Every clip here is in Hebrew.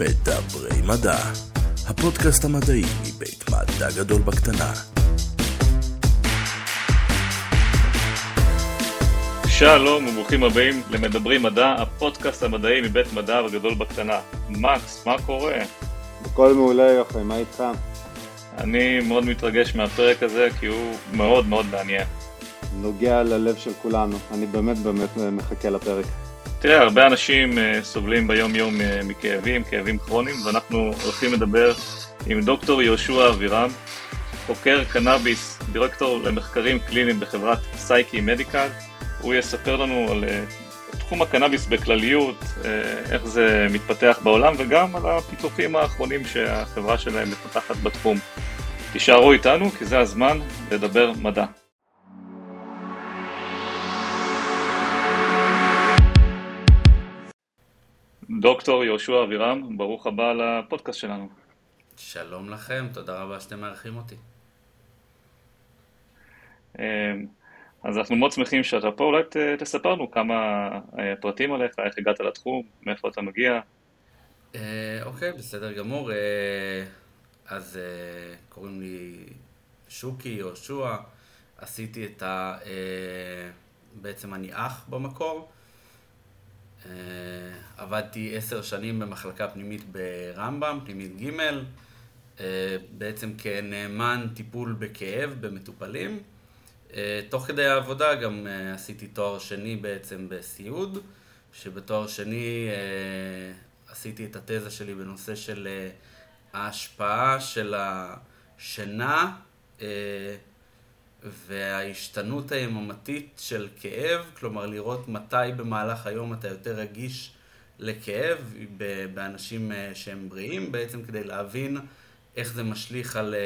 מדברי מדע, הפודקאסט המדעי מבית מדע גדול בקטנה. שלום וברוכים הבאים למדברי מדע, הפודקאסט המדעי מבית מדע וגדול בקטנה. מקס, מה קורה? הכל מעולה יופי, מה איתך? אני מאוד מתרגש מהפרק הזה כי הוא מאוד מאוד מעניין. נוגע ללב של כולנו, אני באמת באמת מחכה לפרק. תראה, הרבה אנשים uh, סובלים ביום יום uh, מכאבים, כאבים כרוניים, ואנחנו הולכים לדבר עם דוקטור יהושע אבירם, חוקר קנאביס, דירקטור למחקרים קליניים בחברת סייקי מדיקל. הוא יספר לנו על uh, תחום הקנאביס בכלליות, איך זה מתפתח בעולם, וגם על הפיתוחים האחרונים שהחברה שלהם מפתחת בתחום. תישארו איתנו, כי זה הזמן לדבר מדע. דוקטור יהושע אבירם, ברוך הבא לפודקאסט שלנו. שלום לכם, תודה רבה שאתם מארחים אותי. אמ, אז אנחנו מאוד שמחים שאתה פה, אולי תספר לנו כמה אה, פרטים עליך, איך הגעת לתחום, מאיפה אתה מגיע. אה, אוקיי, בסדר גמור. אה, אז קוראים לי שוקי יהושע, עשיתי את ה... בעצם אני אח במקור. אה, עבדתי עשר שנים במחלקה פנימית ברמב"ם, פנימית ג', אה, בעצם כנאמן טיפול בכאב במטופלים. אה, תוך כדי העבודה גם עשיתי תואר שני בעצם בסיעוד, שבתואר שני עשיתי את התזה שלי בנושא של ההשפעה של השינה וההשתנות היממתית של כאב, כלומר לראות מתי במהלך היום אתה יותר רגיש לכאב באנשים אה, שהם בריאים, בעצם כדי להבין איך זה משליך על אה,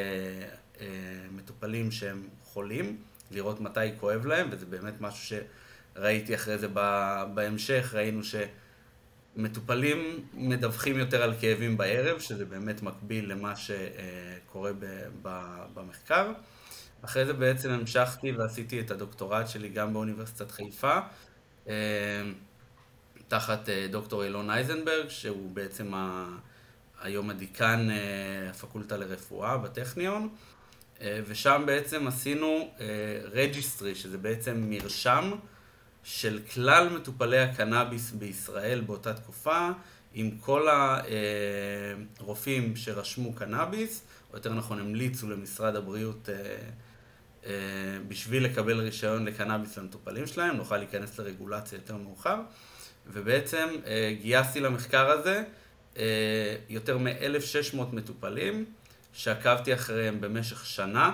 אה, מטופלים שהם חולים, לראות מתי כואב להם, וזה באמת משהו שראיתי אחרי זה בהמשך, ראינו שמטופלים מדווחים יותר על כאבים בערב, שזה באמת מקביל למה שקורה במחקר. אחרי זה בעצם המשכתי ועשיתי את הדוקטורט שלי גם באוניברסיטת חיפה, אה, תחת אה, דוקטור אילון אייזנברג, שהוא בעצם ה... היום הדיקן אה, הפקולטה לרפואה בטכניון, ושם בעצם עשינו registry, שזה בעצם מרשם של כלל מטופלי הקנאביס בישראל באותה תקופה, עם כל הרופאים שרשמו קנאביס, או יותר נכון המליצו למשרד הבריאות אה, בשביל לקבל רישיון לקנאביס למטופלים שלהם, נוכל להיכנס לרגולציה יותר מאוחר, ובעצם אה, גייסתי למחקר הזה אה, יותר מ-1,600 מטופלים, שעקבתי אחריהם במשך שנה,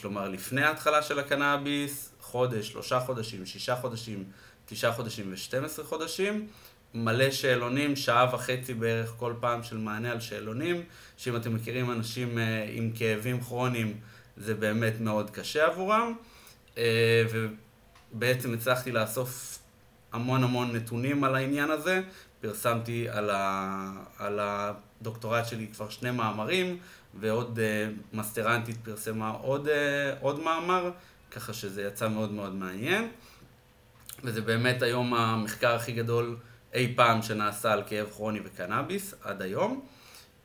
כלומר לפני ההתחלה של הקנאביס, חודש, שלושה חודשים, שישה חודשים, תשעה חודשים ו-12 חודשים, מלא שאלונים, שעה וחצי בערך כל פעם של מענה על שאלונים, שאם אתם מכירים אנשים עם כאבים כרוניים, זה באמת מאוד קשה עבורם, אה, ובעצם הצלחתי לאסוף המון המון נתונים על העניין הזה, פרסמתי על, ה... על הדוקטורט שלי כבר שני מאמרים, ועוד uh, מסטרנטית פרסמה עוד, uh, עוד מאמר, ככה שזה יצא מאוד מאוד מעניין. וזה באמת היום המחקר הכי גדול אי פעם שנעשה על כאב כרוני וקנאביס, עד היום.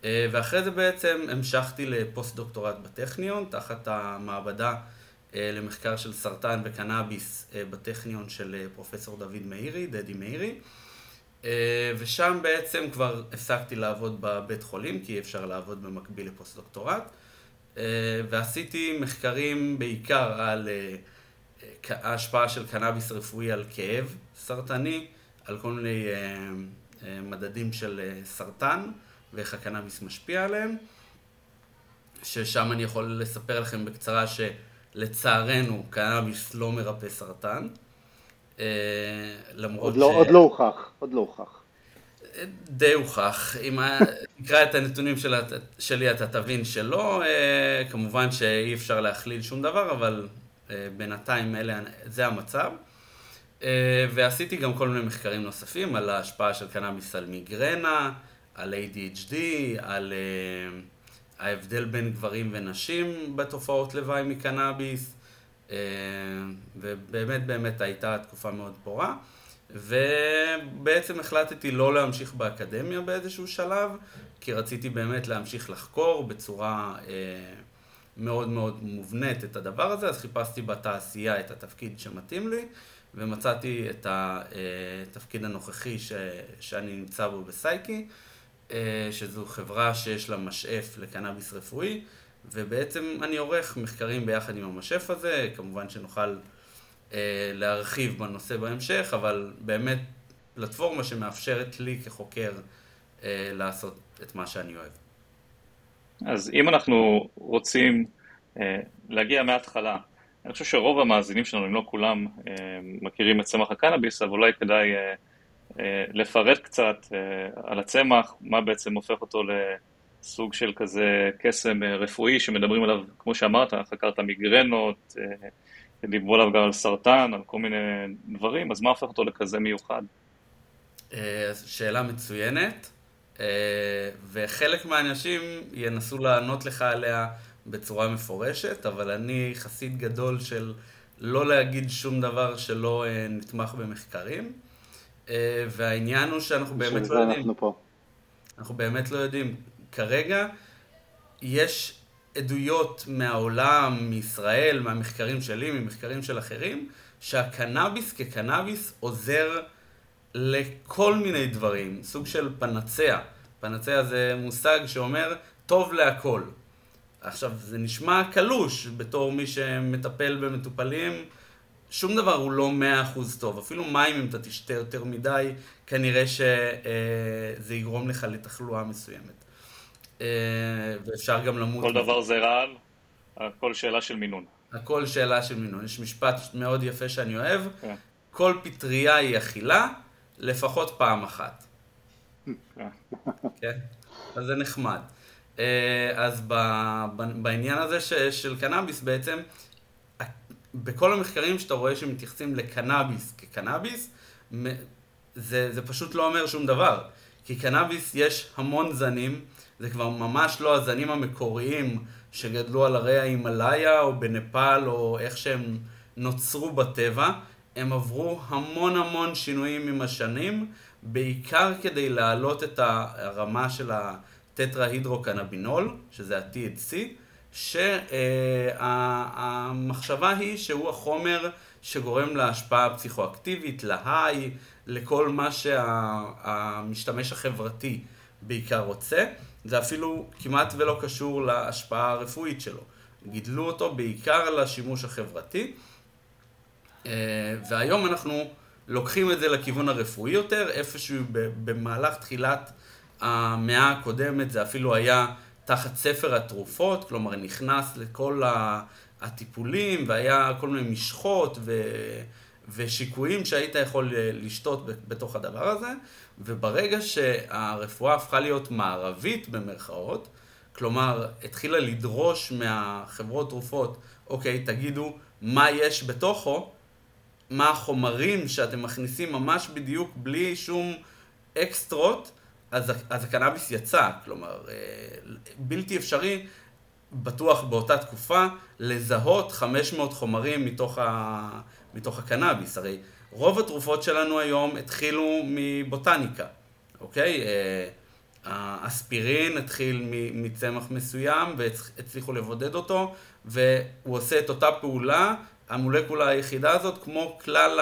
אה, ואחרי זה בעצם המשכתי לפוסט דוקטורט בטכניון, תחת המעבדה אה, למחקר של סרטן וקנאביס אה, בטכניון של פרופסור דוד מאירי, דדי מאירי. ושם בעצם כבר הפסקתי לעבוד בבית חולים, כי אי אפשר לעבוד במקביל לפוסט דוקטורט. ועשיתי מחקרים בעיקר על ההשפעה של קנאביס רפואי על כאב סרטני, על כל מיני מדדים של סרטן. ואיך הקנאביס משפיע עליהם, ששם אני יכול לספר לכם בקצרה שלצערנו קנאביס לא מרפא סרטן. אה, למרות עוד לא, ש... עוד לא הוכח, עוד לא הוכח. די הוכח. אם תקרא את הנתונים של, שלי אתה תבין שלא, אה, כמובן שאי אפשר להכליל שום דבר, אבל אה, בינתיים אלה, זה המצב. ועשיתי גם כל מיני מחקרים נוספים על ההשפעה של קנאביס על מיגרנה, על ADHD, על uh, ההבדל בין גברים ונשים בתופעות לוואי מקנאביס, uh, ובאמת באמת הייתה תקופה מאוד פורה. ובעצם החלטתי לא להמשיך באקדמיה באיזשהו שלב, כי רציתי באמת להמשיך לחקור בצורה אה, מאוד מאוד מובנית את הדבר הזה, אז חיפשתי בתעשייה את התפקיד שמתאים לי, ומצאתי את התפקיד הנוכחי ש, שאני נמצא בו בסייקי, אה, שזו חברה שיש לה משאף לקנאביס רפואי, ובעצם אני עורך מחקרים ביחד עם המשאף הזה, כמובן שנוכל אה, להרחיב בנושא בהמשך, אבל באמת פלטפורמה שמאפשרת לי כחוקר אה, לעשות את מה שאני אוהב. אז אם אנחנו רוצים אה, להגיע מההתחלה, אני חושב שרוב המאזינים שלנו, אם לא כולם, מכירים את צמח הקנאביס, אבל אולי כדאי לפרט קצת על הצמח, מה בעצם הופך אותו לסוג של כזה קסם רפואי שמדברים עליו, כמו שאמרת, חקרת מיגרנות, דיברו עליו גם על סרטן, על כל מיני דברים, אז מה הופך אותו לכזה מיוחד? אה, שאלה מצוינת, אה, וחלק מהאנשים ינסו לענות לך עליה בצורה מפורשת, אבל אני חסיד גדול של לא להגיד שום דבר שלא אה, נתמך במחקרים, והעניין הוא שאנחנו באמת לא יודעים. אנחנו פה. אנחנו באמת לא יודעים. כרגע יש עדויות מהעולם, מישראל, מהמחקרים שלי, ממחקרים של אחרים, שהקנאביס כקנאביס עוזר לכל מיני דברים, סוג של פנצea. פנצea זה מושג שאומר טוב להכל. עכשיו, זה נשמע קלוש בתור מי שמטפל במטופלים, שום דבר הוא לא מאה אחוז טוב. אפילו מים, אם אתה תשתה יותר מדי, כנראה שזה יגרום לך לתחלואה מסוימת. אה, ואפשר גם למות. כל דבר זה רעל, הכל שאלה של מינון. הכל שאלה של מינון. יש משפט מאוד יפה שאני אוהב, כן. כל פטריה היא אכילה, לפחות פעם אחת. כן. כן? אז זה נחמד. אה, אז בעניין הזה של קנאביס בעצם, בכל המחקרים שאתה רואה שמתייחסים לקנאביס כקנאביס, זה, זה פשוט לא אומר שום דבר. כי קנאביס יש המון זנים, זה כבר ממש לא הזנים המקוריים שגדלו על הרי ההימאליה או בנפאל או איך שהם נוצרו בטבע, הם עברו המון המון שינויים עם השנים, בעיקר כדי להעלות את הרמה של הטטרה-הידרוקנבינול, שזה ה-THC, שהמחשבה היא שהוא החומר שגורם להשפעה הפסיכואקטיבית, להיי, לכל מה שהמשתמש החברתי בעיקר רוצה. זה אפילו כמעט ולא קשור להשפעה הרפואית שלו. גידלו אותו בעיקר לשימוש החברתי, אה, והיום אנחנו לוקחים את זה לכיוון הרפואי יותר, איפשהו במהלך תחילת המאה הקודמת זה אפילו היה תחת ספר התרופות, כלומר נכנס לכל הטיפולים והיה כל מיני משחות ו... ושיקויים שהיית יכול לשתות בתוך הדבר הזה, וברגע שהרפואה הפכה להיות מערבית במרכאות, כלומר, התחילה לדרוש מהחברות תרופות, אוקיי, תגידו מה יש בתוכו, מה החומרים שאתם מכניסים ממש בדיוק בלי שום אקסטרות, אז, אז הקנאביס יצא, כלומר, אה, בלתי אפשרי, בטוח באותה תקופה, לזהות 500 חומרים מתוך, ה, מתוך הקנאביס. הרי רוב התרופות שלנו היום התחילו מבוטניקה, אוקיי? אה, האספירין התחיל מצמח מסוים והצליחו לבודד אותו והוא עושה את אותה פעולה, המולקולה היחידה הזאת, כמו כלל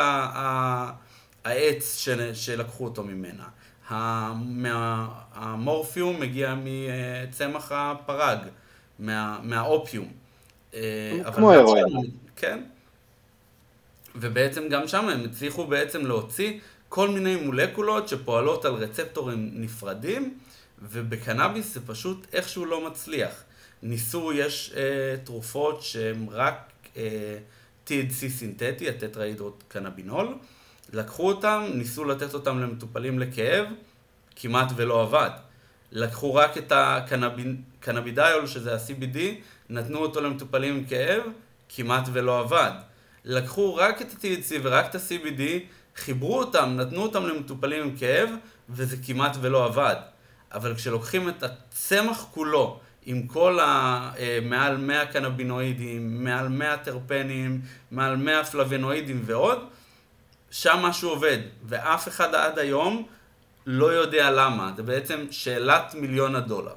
העץ שלקחו אותו ממנה. המורפיום מגיע מצמח הפרג, מה, מהאופיום. אה, כמו הרואין. כן. ובעצם גם שם הם הצליחו בעצם להוציא כל מיני מולקולות שפועלות על רצפטורים נפרדים, ובקנאביס זה פשוט איכשהו לא מצליח. ניסו, יש אה, תרופות שהן רק אה, THC סינתטי, הטטראידרות קנבינול, לקחו אותם, ניסו לתת אותם למטופלים לכאב, כמעט ולא עבד. לקחו רק את הקנבידיול, שזה ה-CBD, נתנו אותו למטופלים עם כאב, כמעט ולא עבד. לקחו רק את ה-THC ורק את ה-CBD, חיברו אותם, נתנו אותם למטופלים עם כאב, וזה כמעט ולא עבד. אבל כשלוקחים את הצמח כולו, עם כל ה... אה, מעל 100 קנבינואידים, מעל 100 טרפנים, מעל 100 פלבנואידים ועוד, שם משהו עובד, ואף אחד עד היום לא יודע למה. זה בעצם שאלת מיליון הדולר.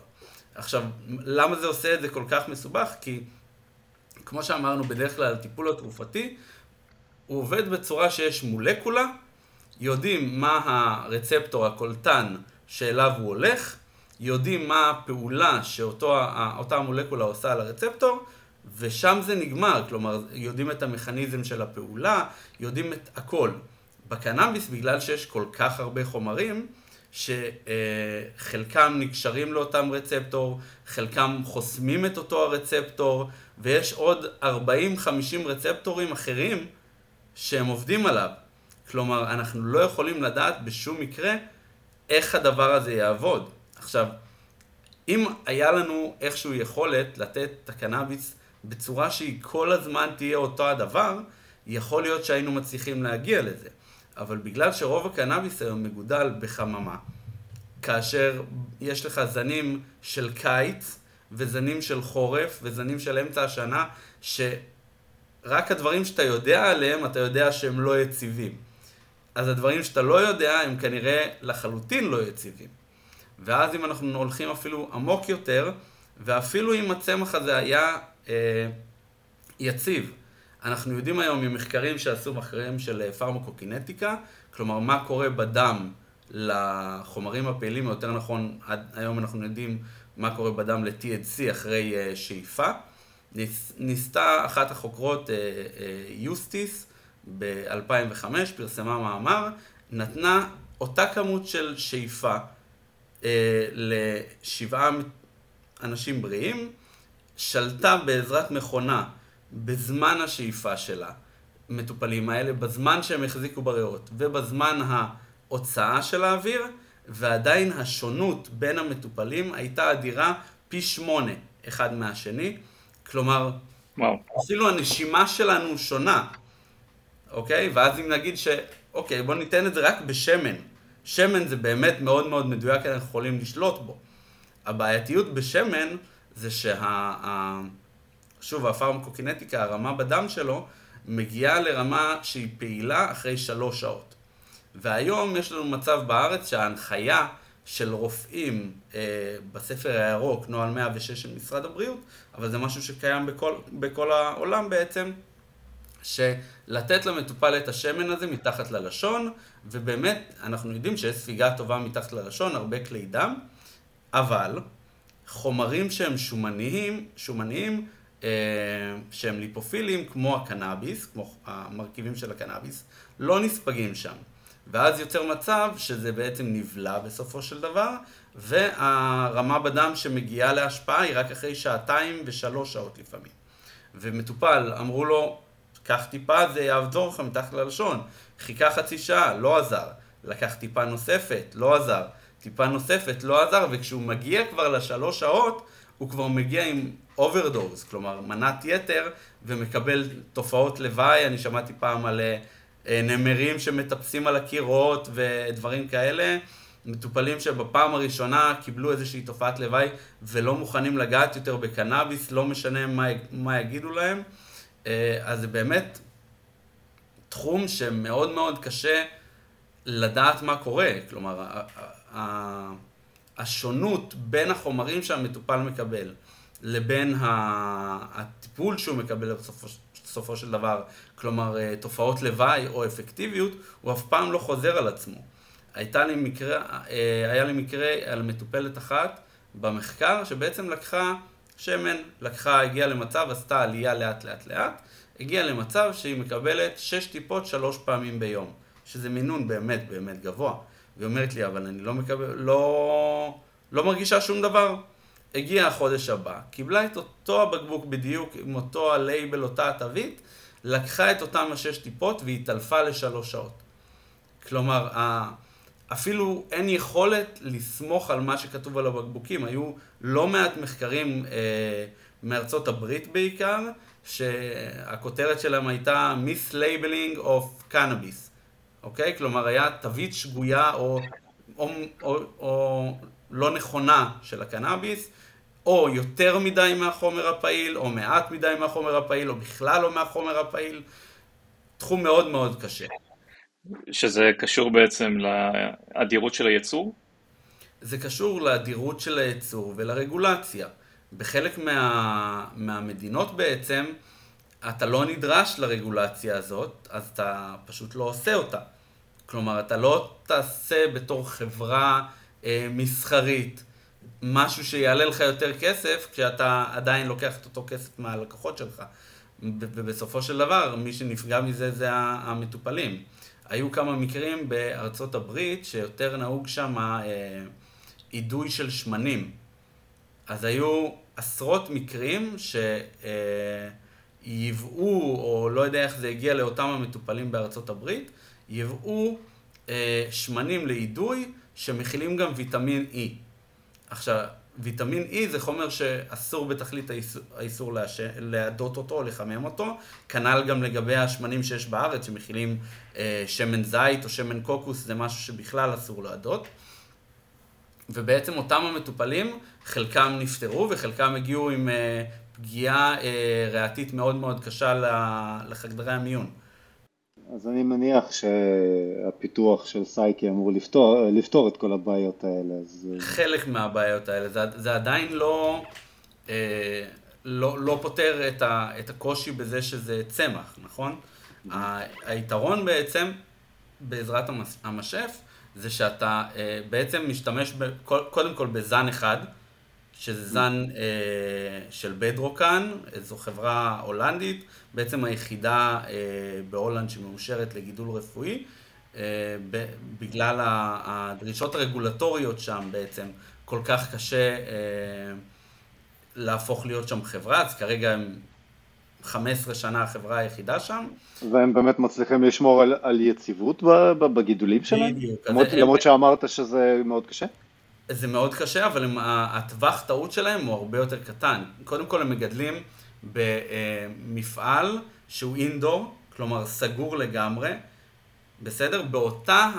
עכשיו, למה זה עושה את זה כל כך מסובך? כי כמו שאמרנו, בדרך כלל הטיפול התרופתי, הוא עובד בצורה שיש מולקולה, יודעים מה הרצפטור, הקולטן, שאליו הוא הולך, יודעים מה הפעולה שאותה המולקולה עושה על הרצפטור, ושם זה נגמר, כלומר, יודעים את המכניזם של הפעולה, יודעים את הכל. בקנאביס, בגלל שיש כל כך הרבה חומרים, שחלקם נקשרים לאותם רצפטור, חלקם חוסמים את אותו הרצפטור, ויש עוד 40-50 רצפטורים אחרים שהם עובדים עליו. כלומר, אנחנו לא יכולים לדעת בשום מקרה איך הדבר הזה יעבוד. עכשיו, אם היה לנו איכשהו יכולת לתת את הקנאביס בצורה שהיא כל הזמן תהיה אותו הדבר, יכול להיות שהיינו מצליחים להגיע לזה. אבל בגלל שרוב הקנאביס היום מגודל בחממה, כאשר יש לך זנים של קיץ וזנים של חורף וזנים של אמצע השנה, שרק הדברים שאתה יודע עליהם, אתה יודע שהם לא יציבים. אז הדברים שאתה לא יודע, הם כנראה לחלוטין לא יציבים. ואז אם אנחנו הולכים אפילו עמוק יותר, ואפילו אם הצמח הזה היה יציב, אנחנו יודעים היום ממחקרים שעשו מחקרים של פרמקוקינטיקה, כלומר מה קורה בדם לחומרים הפעילים, או יותר נכון, עד היום אנחנו יודעים מה קורה בדם ל-THC אחרי uh, שאיפה. ניס, ניסתה אחת החוקרות, יוסטיס, ב-2005, פרסמה מאמר, נתנה אותה כמות של שאיפה לשבעה אנשים בריאים, שלטה בעזרת מכונה בזמן השאיפה שלה, מטופלים האלה, בזמן שהם החזיקו בריאות ובזמן ההוצאה של האוויר, ועדיין השונות בין המטופלים הייתה אדירה פי שמונה אחד מהשני. כלומר, וואו. אפילו הנשימה שלנו שונה, אוקיי? ואז אם נגיד ש... אוקיי, בוא ניתן את זה רק בשמן. שמן זה באמת מאוד מאוד מדויק, אנחנו יכולים לשלוט בו. הבעייתיות בשמן זה שה... שוב, הפרמקוקינטיקה, הרמה בדם שלו, מגיעה לרמה שהיא פעילה אחרי שלוש שעות. והיום יש לנו מצב בארץ שההנחיה של רופאים אה, בספר הירוק, נוהל 106 של משרד הבריאות, אבל זה משהו שקיים בכל, בכל העולם בעצם, שלתת למטופל את השמן הזה מתחת ללשון, ובאמת, אנחנו יודעים שיש ספיגה טובה מתחת ללשון, הרבה כלי דם, אבל חומרים שהם שומניים, שומניים אה, שהם ליפופילים, כמו הקנאביס, כמו המרכיבים של הקנאביס, לא נספגים שם. ואז יוצר מצב שזה בעצם נבלע בסופו של דבר, והרמה בדם שמגיעה להשפעה היא רק אחרי שעתיים ושלוש שעות לפעמים. ומטופל, אמרו לו, קח טיפה, זה יעזור לך מתחת ללשון. חיכה חצי שעה, לא עזר. לקח טיפה נוספת, לא עזר. טיפה נוספת, לא עזר, וכשהוא מגיע כבר לשלוש שעות, הוא כבר מגיע עם overdose, כלומר מנת יתר, ומקבל תופעות לוואי, אני שמעתי פעם על אה, נמרים שמטפסים על הקירות ודברים כאלה, מטופלים שבפעם הראשונה קיבלו איזושהי תופעת לוואי ולא מוכנים לגעת יותר בקנאביס, לא משנה מה, מה יגידו להם, אה, אז זה באמת תחום שמאוד מאוד קשה לדעת מה קורה, כלומר השונות בין החומרים שהמטופל מקבל לבין הטיפול שהוא מקבל בסופו, של דבר, כלומר אה, תופעות לוואי או אפקטיביות, הוא אף פעם לא חוזר על עצמו. הייתה לי מקרה, אה, היה לי מקרה על מטופלת אחת במחקר שבעצם לקחה שמן, לקחה, הגיעה למצב, עשתה עלייה לאט לאט לאט, הגיעה למצב שהיא מקבלת שש טיפות שלוש פעמים ביום, שזה מינון באמת באמת גבוה. והיא אומרת לי, אבל אני לא מקבל, לא, לא מרגישה שום דבר. הגיע החודש הבא, קיבלה את אותו הבקבוק בדיוק, עם אותו הלייבל, אותה התווית, לקחה את אותם השש טיפות והתעלפה לשלוש שעות. כלומר, אפילו אין יכולת לסמוך על מה שכתוב על הבקבוקים. היו לא מעט מחקרים אה, מארצות הברית בעיקר, שהכותרת שלהם הייתה Mislabeling of Cannabis. אוקיי? כלומר, היה תווית שגויה או, או, או, או לא נכונה של הקנאביס, או יותר מדי מהחומר הפעיל, או מעט מדי מהחומר הפעיל, או בכלל לא מהחומר הפעיל. תחום מאוד מאוד קשה. שזה קשור בעצם לאדירות של הייצור? זה קשור לאדירות של הייצור ולרגולציה. בחלק מה, מהמדינות בעצם, אתה לא נדרש לרגולציה הזאת, אז אתה פשוט לא עושה אותה. כלומר, אתה לא תעשה בתור חברה אה, מסחרית משהו שיעלה לך יותר כסף, כשאתה עדיין לוקח את אותו כסף מהלקוחות שלך. ובסופו של דבר, מי שנפגע מזה זה המטופלים. היו כמה מקרים בארצות הברית שיותר נהוג שם אה, אידוי של שמנים. אז היו עשרות מקרים שייבאו, או לא יודע איך זה הגיע לאותם המטופלים בארצות הברית, ייבאו אה, שמנים לאידוי שמכילים גם ויטמין E. עכשיו, ויטמין E זה חומר שאסור בתכלית האיסור להדות אותו או לחמם אותו, כנ"ל גם לגבי השמנים שיש בארץ שמכילים אה, שמן זית או שמן קוקוס, זה משהו שבכלל אסור להדות. ובעצם אותם המטופלים, חלקם נפטרו וחלקם הגיעו עם אה, פגיעה אה, ריאתית מאוד מאוד קשה לחדרי המיון. אז אני מניח שהפיתוח של סייקי אמור לפתור, לפתור את כל הבעיות האלה. אז... חלק מהבעיות האלה, זה, זה עדיין לא, אה, לא, לא פותר את, ה, את הקושי בזה שזה צמח, נכון? היתרון בעצם, בעזרת המשף, זה שאתה אה, בעצם משתמש ב, קודם כל בזן אחד, שזה זן אה, של בדרוקן, זו חברה הולנדית, בעצם היחידה אה, בהולנד שמאושרת לגידול רפואי, אה, ב, בגלל הדרישות הרגולטוריות שם בעצם, כל כך קשה אה, להפוך להיות שם חברה, אז כרגע הם 15 שנה החברה היחידה שם. והם באמת מצליחים לשמור על, על יציבות בגידולים שלהם? בדיוק. למרות, למרות שאמרת שזה מאוד קשה? זה מאוד קשה, אבל הם, הטווח טעות שלהם הוא הרבה יותר קטן. קודם כל הם מגדלים במפעל שהוא אינדור, כלומר סגור לגמרי, בסדר? באותה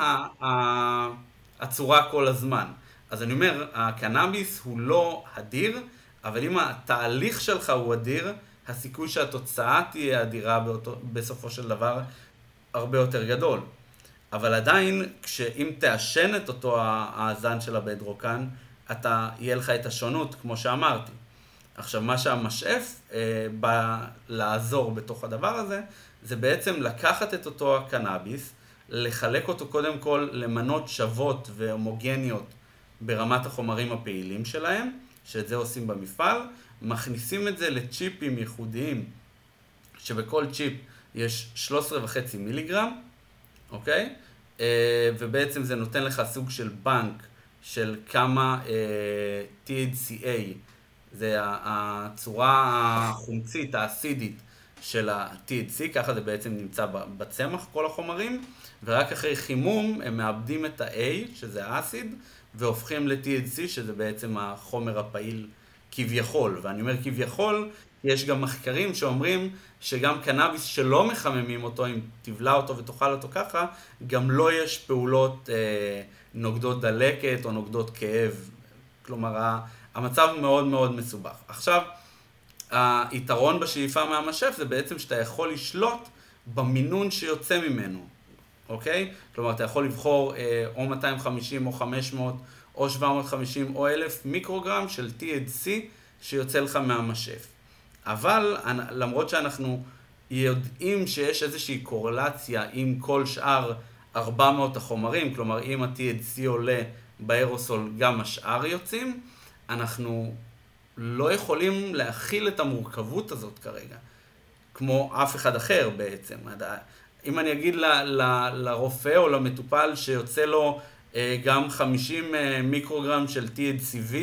הצורה כל הזמן. אז אני אומר, הקנאביס הוא לא אדיר, אבל אם התהליך שלך הוא אדיר, הסיכוי שהתוצאה תהיה אדירה באותו, בסופו של דבר הרבה יותר גדול. אבל עדיין, כשאם תעשן את אותו הזן של הבדרוקן, אתה, יהיה לך את השונות, כמו שאמרתי. עכשיו, מה שהמשאף אה, בא לעזור בתוך הדבר הזה, זה בעצם לקחת את אותו הקנאביס, לחלק אותו קודם כל למנות שוות והומוגניות ברמת החומרים הפעילים שלהם, שאת זה עושים במפעל, מכניסים את זה לצ'יפים ייחודיים, שבכל צ'יפ יש 13.5 מיליגרם, אוקיי? אה, ובעצם זה נותן לך סוג של בנק של כמה אה, THCA, זה הצורה החומצית, האסידית של ה-THC, ככה זה בעצם נמצא בצמח, כל החומרים, ורק אחרי חימום הם מאבדים את ה-A, שזה האסיד, והופכים ל-THC, שזה בעצם החומר הפעיל כביכול. ואני אומר כביכול, יש גם מחקרים שאומרים שגם קנאביס שלא מחממים אותו, אם תבלע אותו ותאכל אותו ככה, גם לא יש פעולות אה, נוגדות דלקת או נוגדות כאב. כלומר, המצב מאוד מאוד מסובך. עכשיו, היתרון בשאיפה מהמשף זה בעצם שאתה יכול לשלוט במינון שיוצא ממנו, אוקיי? כלומר, אתה יכול לבחור אה, או 250 או 500 או 750 או 1,000 מיקרוגרם של THC שיוצא לך מהמשף. אבל למרות שאנחנו יודעים שיש איזושהי קורלציה עם כל שאר 400 החומרים, כלומר אם ה-THC עולה באירוסול גם השאר יוצאים, אנחנו לא יכולים להכיל את המורכבות הזאת כרגע, כמו אף אחד אחר בעצם. אם אני אגיד ל, ל, לרופא או למטופל שיוצא לו אה, גם 50 אה, מיקרוגרם של THCV,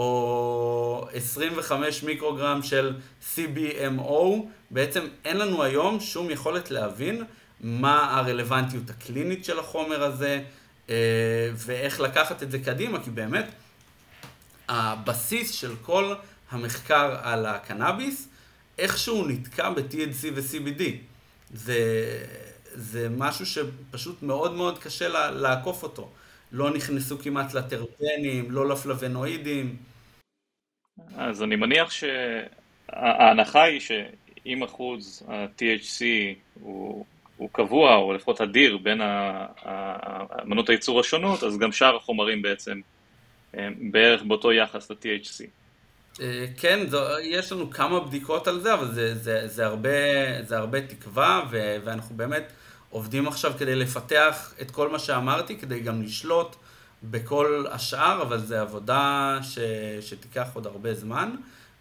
או 25 מיקרוגרם של CBMO, בעצם אין לנו היום שום יכולת להבין מה הרלוונטיות הקלינית של החומר הזה, אה, ואיך לקחת את זה קדימה, כי באמת הבסיס של כל המחקר על הקנאביס, איכשהו נתקע ב-TNC ו-CBD. זה, זה משהו שפשוט מאוד מאוד קשה לעקוף אותו. לא נכנסו כמעט לטרפנים, לא לפלבנואידים. אז אני מניח שההנחה היא שאם אחוז ה-THC הוא הוא קבוע, או לפחות אדיר, בין אמנות הייצור השונות, אז גם שאר החומרים בעצם בערך באותו יחס ל-THC. אה, כן, זו, יש לנו כמה בדיקות על זה, אבל זה, זה, זה, הרבה, זה הרבה תקווה, ו, ואנחנו באמת עובדים עכשיו כדי לפתח את כל מה שאמרתי, כדי גם לשלוט בכל השאר, אבל זו עבודה ש, שתיקח עוד הרבה זמן,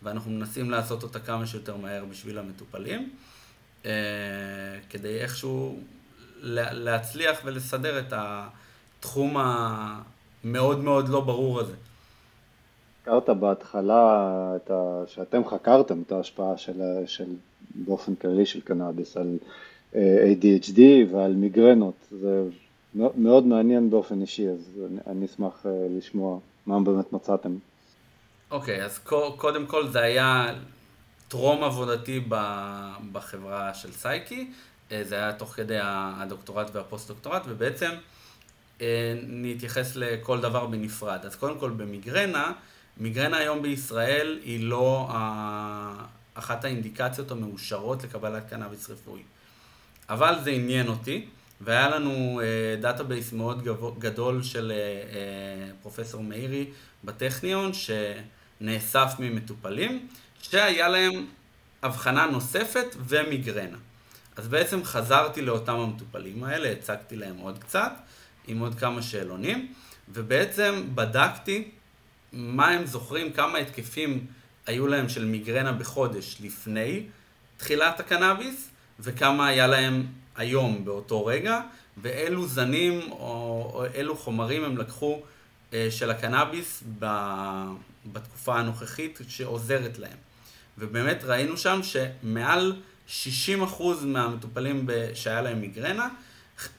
ואנחנו מנסים לעשות אותה כמה שיותר מהר בשביל המטופלים, אה, כדי איכשהו להצליח ולסדר את התחום המאוד מאוד לא ברור הזה. הזכרת בהתחלה את ה... שאתם חקרתם את ההשפעה של, של באופן כללי של קנאביס על אה, ADHD ועל מיגרנות, זה מאוד מעניין באופן אישי, אז אני, אני אשמח אה, לשמוע מה באמת מצאתם. אוקיי, okay, אז קודם כל זה היה טרום עבודתי בחברה של סייקי, אה, זה היה תוך כדי הדוקטורט והפוסט-דוקטורט, ובעצם נתייחס לכל דבר בנפרד. אז קודם כל במיגרנה, מיגרנה היום בישראל היא לא אחת האינדיקציות המאושרות לקבלת קנאביס רפואי. אבל זה עניין אותי, והיה לנו database מאוד גדול של פרופסור מאירי בטכניון, שנאסף ממטופלים, שהיה להם הבחנה נוספת ומיגרנה. אז בעצם חזרתי לאותם המטופלים האלה, הצגתי להם עוד קצת, עם עוד כמה שאלונים, ובעצם בדקתי מה הם זוכרים, כמה התקפים היו להם של מיגרנה בחודש לפני תחילת הקנאביס, וכמה היה להם היום באותו רגע, ואילו זנים או, או אילו חומרים הם לקחו אה, של הקנאביס ב, בתקופה הנוכחית שעוזרת להם. ובאמת ראינו שם שמעל 60% מהמטופלים שהיה להם מיגרנה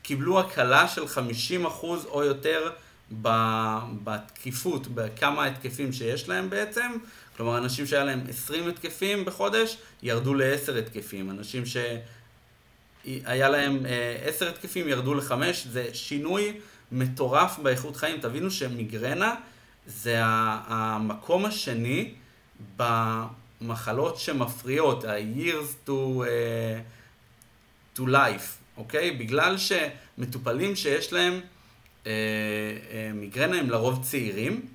קיבלו הקלה של 50% או יותר בתקיפות, בכמה התקפים שיש להם בעצם. כלומר, אנשים שהיה להם 20 התקפים בחודש, ירדו ל-10 התקפים. אנשים שהיה להם 10 אה, התקפים, ירדו ל-5. זה שינוי מטורף באיכות חיים. תבינו שמיגרנה זה המקום השני במחלות שמפריעות, ה-years to, uh, to life, אוקיי? בגלל שמטופלים שיש להם אה, אה, מיגרנה הם לרוב צעירים,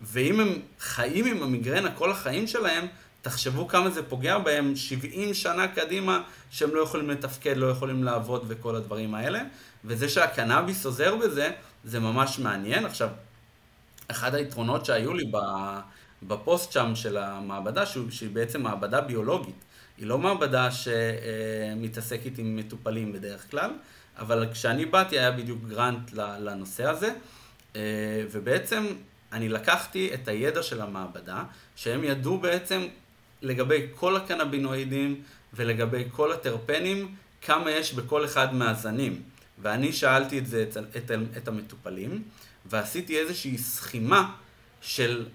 ואם הם חיים עם המיגרנה כל החיים שלהם, תחשבו כמה זה פוגע בהם 70 שנה קדימה, שהם לא יכולים לתפקד, לא יכולים לעבוד וכל הדברים האלה. וזה שהקנאביס עוזר בזה, זה ממש מעניין. עכשיו, אחד היתרונות שהיו לי בפוסט שם של המעבדה, שהיא בעצם מעבדה ביולוגית. היא לא מעבדה שמתעסקת עם מטופלים בדרך כלל, אבל כשאני באתי היה בדיוק גרנט לנושא הזה, אה, ובעצם אני לקחתי את הידע של המעבדה, שהם ידעו בעצם לגבי כל הקנבינואידים ולגבי כל הטרפנים, כמה יש בכל אחד מהזנים. ואני שאלתי את זה את, את, את המטופלים, ועשיתי איזושהי סכימה של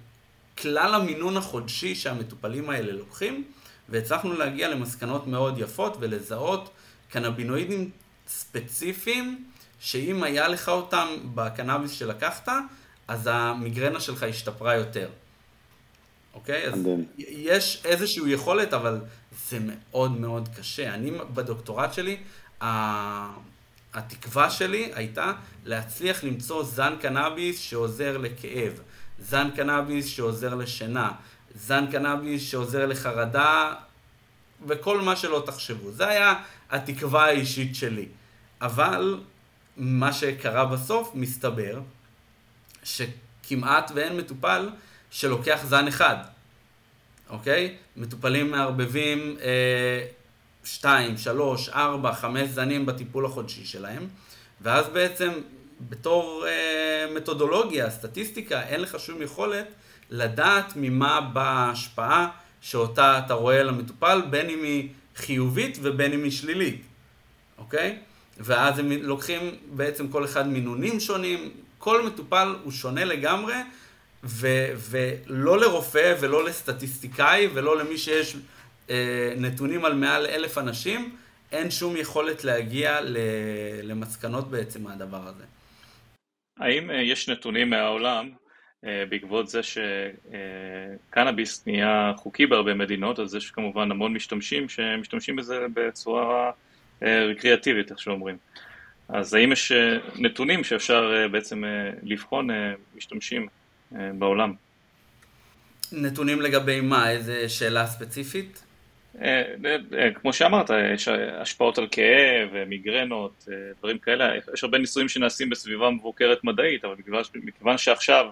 כלל המינון החודשי שהמטופלים האלה לוקחים, והצלחנו להגיע למסקנות מאוד יפות ולזהות קנבינואידים ספציפיים, שאם היה לך אותם בקנאביס שלקחת, אז המיגרנה שלך השתפרה יותר. אוקיי? אז יש איזושהי יכולת, אבל זה מאוד מאוד קשה. אני בדוקטורט שלי, התקווה שלי הייתה להצליח למצוא זן קנאביס שעוזר לכאב, זן קנאביס שעוזר לשינה, זן קנאביס שעוזר לחרדה, וכל מה שלא תחשבו. זה היה התקווה האישית שלי. אבל מה שקרה בסוף, מסתבר שכמעט ואין מטופל שלוקח זן אחד, אוקיי? מטופלים מערבבים אה, שתיים, שלוש, ארבע, חמש זנים בטיפול החודשי שלהם, ואז בעצם בתור אה, מתודולוגיה, סטטיסטיקה, אין לך שום יכולת לדעת ממה באה ההשפעה שאותה אתה רואה למטופל, בין אם היא חיובית ובין אם היא שלילית, אוקיי? ואז הם לוקחים בעצם כל אחד מינונים שונים, כל מטופל הוא שונה לגמרי, ו, ולא לרופא ולא לסטטיסטיקאי ולא למי שיש אה, נתונים על מעל אלף אנשים, אין שום יכולת להגיע ל, למסקנות בעצם מהדבר הזה. האם אה, יש נתונים מהעולם אה, בעקבות זה שקנאביס נהיה חוקי בהרבה מדינות, אז יש כמובן המון משתמשים שמשתמשים בזה בצורה רקריאטיבית, איך שאומרים. אז האם יש נתונים שאפשר בעצם לבחון משתמשים בעולם? נתונים לגבי מה? איזה שאלה ספציפית? אה, אה, כמו שאמרת, יש השפעות על כאב, מיגרנות, אה, דברים כאלה, יש הרבה ניסויים שנעשים בסביבה מבוקרת מדעית, אבל מכיוון שעכשיו,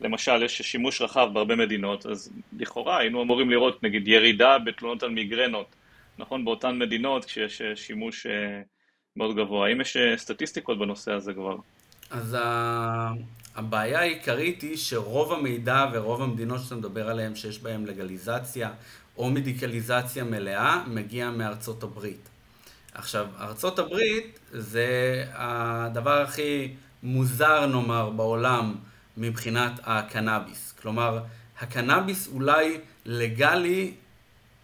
למשל, יש שימוש רחב בהרבה מדינות, אז לכאורה היינו אמורים לראות נגיד ירידה בתלונות על מיגרנות, נכון, באותן מדינות כשיש שימוש מאוד גבוה. האם יש סטטיסטיקות בנושא הזה כבר? אז הבעיה העיקרית היא שרוב המידע ורוב המדינות שאתה מדבר עליהן שיש בהן לגליזציה או מדיקליזציה מלאה מגיע מארצות הברית. עכשיו, ארצות הברית זה הדבר הכי מוזר נאמר בעולם מבחינת הקנאביס. כלומר, הקנאביס אולי לגלי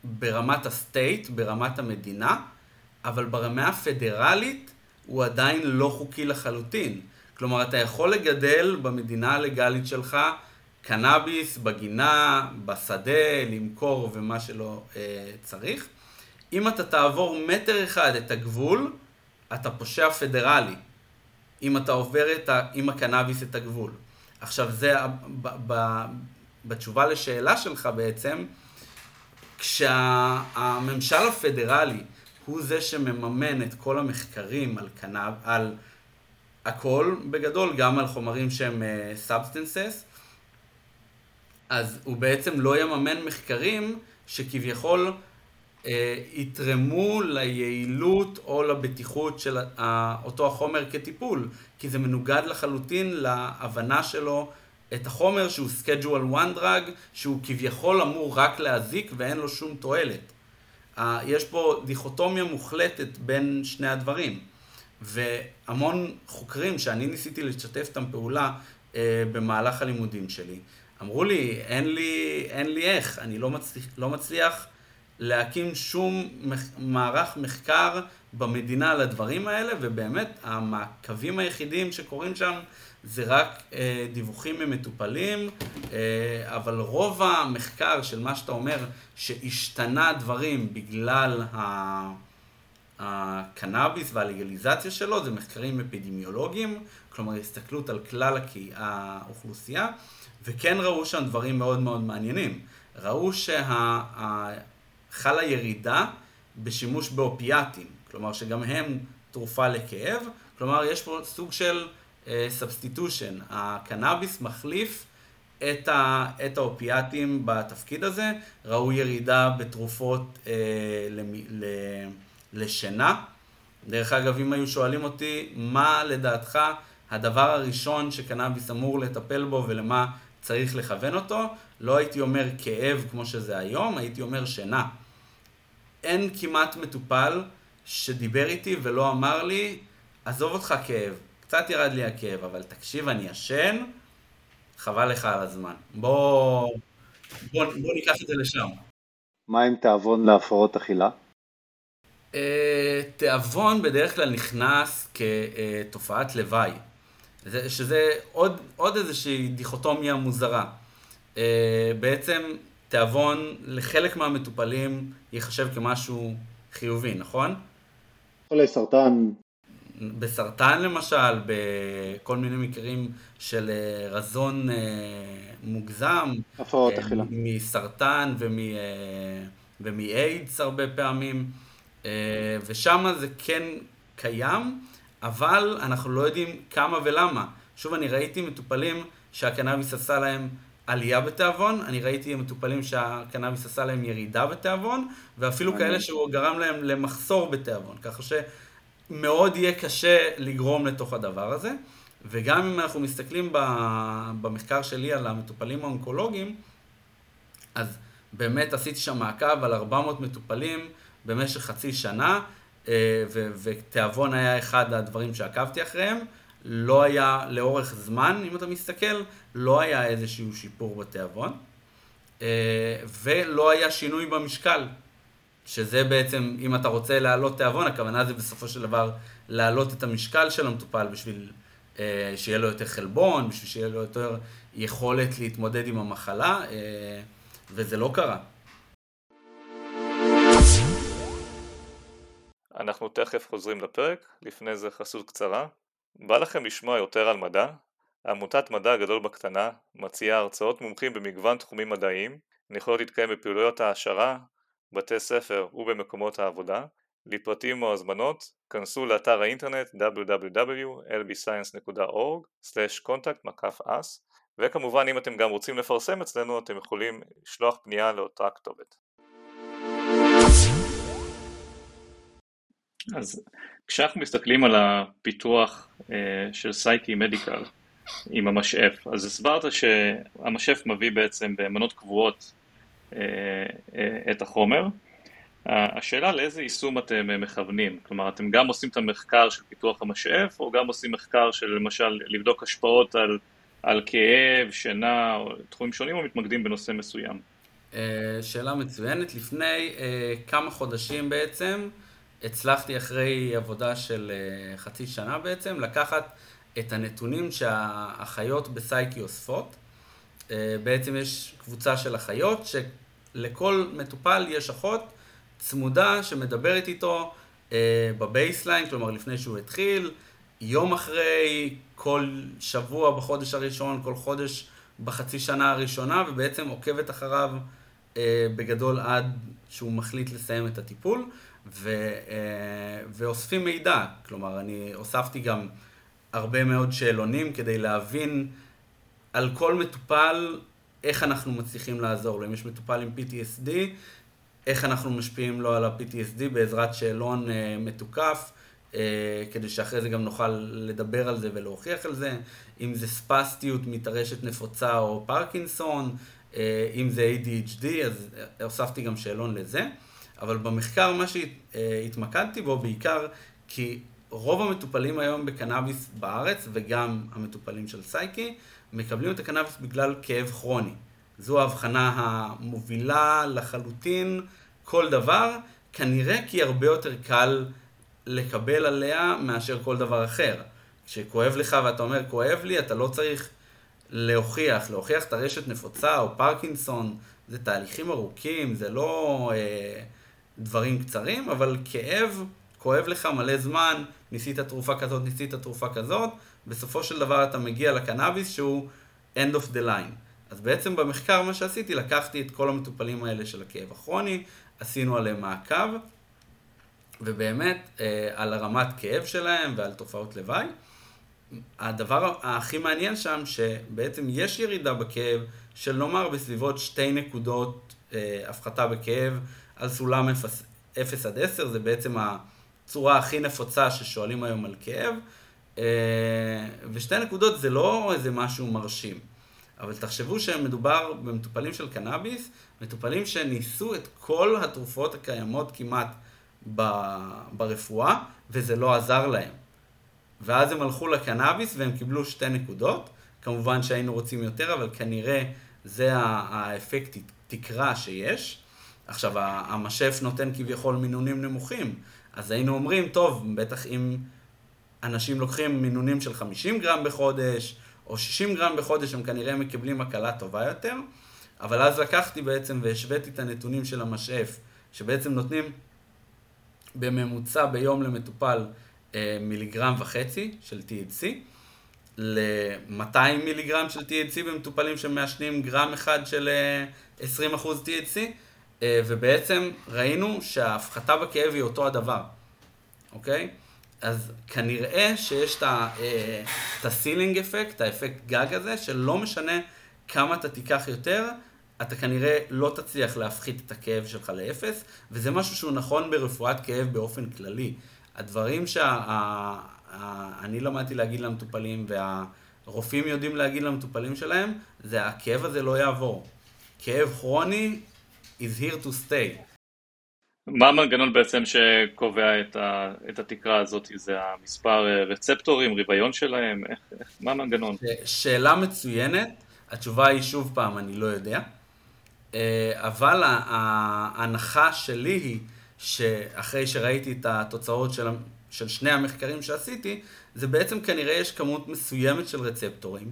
ברמת הסטייט, ברמת המדינה, אבל ברמה הפדרלית הוא עדיין לא חוקי לחלוטין. כלומר, אתה יכול לגדל במדינה הלגלית שלך קנאביס בגינה, בשדה, למכור ומה שלא אה, צריך. אם אתה תעבור מטר אחד את הגבול, אתה פושע פדרלי. אם אתה עובר את ה, עם הקנאביס את הגבול. עכשיו, זה ב, ב, בתשובה לשאלה שלך בעצם, כשהממשל הפדרלי הוא זה שמממן את כל המחקרים על קנאב, על הכל בגדול, גם על חומרים שהם substances, אה, אז הוא בעצם לא יממן מחקרים שכביכול אה, יתרמו ליעילות או לבטיחות של אה, אותו החומר כטיפול, כי זה מנוגד לחלוטין להבנה שלו את החומר שהוא schedule one drug, שהוא כביכול אמור רק להזיק ואין לו שום תועלת. אה, יש פה דיכוטומיה מוחלטת בין שני הדברים. והמון חוקרים שאני ניסיתי לשתף איתם פעולה אה, במהלך הלימודים שלי, אמרו לי, אין לי, אין לי איך, אני לא מצליח, לא מצליח להקים שום מח, מערך מחקר במדינה על הדברים האלה, ובאמת המעקבים היחידים שקורים שם זה רק אה, דיווחים ממטופלים, אה, אבל רוב המחקר של מה שאתה אומר, שהשתנה דברים בגלל ה... הקנאביס והלגליזציה שלו, זה מחקרים אפידמיולוגיים, כלומר הסתכלות על כלל האוכלוסייה, וכן ראו שם דברים מאוד מאוד מעניינים. ראו שחלה ירידה בשימוש באופיאטים, כלומר שגם הם תרופה לכאב, כלומר יש פה סוג של substitution, אה, הקנאביס מחליף את, ה, את האופיאטים בתפקיד הזה, ראו ירידה בתרופות אה, למ, ל, לשינה. דרך אגב, אם היו שואלים אותי, מה לדעתך הדבר הראשון שקנאביס אמור לטפל בו ולמה צריך לכוון אותו, לא הייתי אומר כאב כמו שזה היום, הייתי אומר שינה. אין כמעט מטופל שדיבר איתי ולא אמר לי, עזוב אותך כאב, קצת ירד לי הכאב, אבל תקשיב, אני ישן, חבל לך על הזמן. בוא, בוא, בוא ניקח את זה לשם. מה עם תיאבון להפרעות אכילה? אה, תיאבון בדרך כלל נכנס כתופעת לוואי, שזה עוד, עוד איזושהי דיכוטומיה מוזרה. אה, בעצם תיאבון לחלק מהמטופלים ייחשב כמשהו חיובי, נכון? חולי סרטן. בסרטן למשל, בכל מיני מקרים של אה, רזון מוגזם. הפרעות אכילה. מסרטן ומאיידס הרבה פעמים. אה, ושם זה כן קיים, אבל אנחנו לא יודעים כמה ולמה. שוב, אני ראיתי מטופלים שהקנאביס עשה להם עלייה בתיאבון, אני ראיתי מטופלים שהקנאביס עשה להם ירידה בתיאבון, ואפילו כאלה שהוא גרם להם למחסור בתיאבון, ככה שמאוד יהיה קשה לגרום לתוך הדבר הזה. וגם אם אנחנו מסתכלים במחקר שלי על המטופלים האונקולוגיים, אז באמת עשיתי שם מעקב על 400 מטופלים במשך חצי שנה, אה, ותיאבון היה אחד הדברים שעקבתי אחריהם. לא היה לאורך זמן, אם אתה מסתכל, לא היה איזשהו שיפור בתיאבון, אה, ולא היה שינוי במשקל, שזה בעצם, אם אתה רוצה להעלות תיאבון, הכוונה זה בסופו של דבר להעלות את המשקל של המטופל בשביל אה, שיהיה לו יותר חלבון, בשביל שיהיה לו יותר יכולת להתמודד עם המחלה, וזה לא קרה. אנחנו תכף חוזרים לפרק, לפני זה חסות קצרה. בא לכם לשמוע יותר על מדע? עמותת מדע גדול בקטנה מציעה הרצאות מומחים במגוון תחומים מדעיים, יכולות להתקיים בפעילויות העשרה, בתי ספר ובמקומות העבודה. לפרטים או הזמנות, כנסו לאתר האינטרנט www.lbscience.org/contact-us וכמובן אם אתם גם רוצים לפרסם אצלנו אתם יכולים לשלוח פנייה לאותה כתובת. אז כשאנחנו מסתכלים על הפיתוח אה, של סייקי מדיקל עם המשאף, אז הסברת שהמשאף מביא בעצם במנות קבועות אה, אה, את החומר. השאלה לאיזה יישום אתם מכוונים, כלומר אתם גם עושים את המחקר של פיתוח המשאף או גם עושים מחקר של למשל לבדוק השפעות על, על כאב, שינה או תחומים שונים או מתמקדים בנושא מסוים? שאלה מצוינת, לפני כמה חודשים בעצם הצלחתי אחרי עבודה של אה, חצי שנה בעצם לקחת את הנתונים שהאחיות בסייקי אוספות. אה, בעצם יש קבוצה של אחיות שלכל מטופל יש אחות צמודה שמדברת איתו אה, ב baseline, כלומר לפני שהוא התחיל, יום אחרי, כל שבוע בחודש הראשון, כל חודש בחצי שנה הראשונה, ובעצם עוקבת אחריו בגדול עד שהוא מחליט לסיים את הטיפול. ו, אה, ואוספים מידע. כלומר, אני הוספתי גם הרבה מאוד שאלונים כדי להבין על כל מטופל איך אנחנו מצליחים לעזור לו. אם יש מטופל עם PTSD, איך אנחנו משפיעים לו על ה-PTSD בעזרת שאלון אה, מתוקף, אה, כדי שאחרי זה גם נוכל לדבר על זה ולהוכיח על זה. אם זה ספסטיות מטרשת נפוצה או פרקינסון, אם זה ADHD, אז הוספתי גם שאלון לזה. אבל במחקר מה שהתמקדתי בו בעיקר, כי רוב המטופלים היום בקנאביס בארץ, וגם המטופלים של סייקי, מקבלים את הקנאביס בגלל כאב כרוני. זו ההבחנה המובילה לחלוטין כל דבר, כנראה כי הרבה יותר קל לקבל עליה מאשר כל דבר אחר. כשכואב לך ואתה אומר כואב לי, אתה לא צריך להוכיח, להוכיח את הרשת נפוצה או פרקינסון, זה תהליכים ארוכים, זה לא... אה, דברים קצרים, אבל כאב, כואב לך מלא זמן, ניסית תרופה כזאת, ניסית תרופה כזאת, בסופו של דבר אתה מגיע לקנאביס שהוא end of the line. אז בעצם במחקר מה שעשיתי, לקחתי את כל המטופלים האלה של הכאב הכרוני, עשינו עליהם מעקב, ובאמת אה, על הרמת כאב שלהם ועל תופעות לוואי. הדבר הכי מעניין שם, שבעצם יש ירידה בכאב של נאמר בסביבות שתי נקודות אה, הפחתה בכאב על סולם 0, 0 עד 10, זה בעצם הצורה הכי נפוצה ששואלים היום על כאב. אה, ושתי נקודות זה לא איזה משהו מרשים. אבל תחשבו שמדובר במטופלים של קנאביס, מטופלים שניסו את כל התרופות הקיימות כמעט ברפואה, וזה לא עזר להם. ואז הם הלכו לקנאביס והם קיבלו שתי נקודות. כמובן שהיינו רוצים יותר, אבל כנראה זה האפקט תקרה שיש. עכשיו, המשף נותן כביכול מינונים נמוכים, אז היינו אומרים, טוב, בטח אם אנשים לוקחים מינונים של 50 גרם בחודש, או 60 גרם בחודש, הם כנראה מקבלים הקלה טובה יותר, אבל אז לקחתי בעצם והשוויתי את הנתונים של המשאף, שבעצם נותנים בממוצע ביום למטופל אה, מיליגרם וחצי של THC, ל-200 מיליגרם של THC במטופלים שמעשנים גרם אחד של 20% אה, THC, ובעצם ראינו שההפחתה בכאב היא אותו הדבר, אוקיי? אז כנראה שיש את הסילינג אפקט, האפקט גג הזה, שלא משנה כמה אתה תיקח יותר, אתה כנראה לא תצליח להפחית את הכאב שלך לאפס, וזה משהו שהוא נכון ברפואת כאב באופן כללי. הדברים שאני למדתי להגיד למטופלים, והרופאים יודעים להגיד למטופלים שלהם, זה הכאב הזה לא יעבור. כאב כרוני is here to stay. מה המנגנון בעצם שקובע את, ה, את התקרה הזאת? זה המספר אה, רצפטורים, רוויון שלהם? איך, איך, מה המנגנון? שאלה מצוינת, התשובה היא שוב פעם, אני לא יודע. אה, אבל ההנחה שלי היא שאחרי שראיתי את התוצאות של, של שני המחקרים שעשיתי, זה בעצם כנראה יש כמות מסוימת של רצפטורים,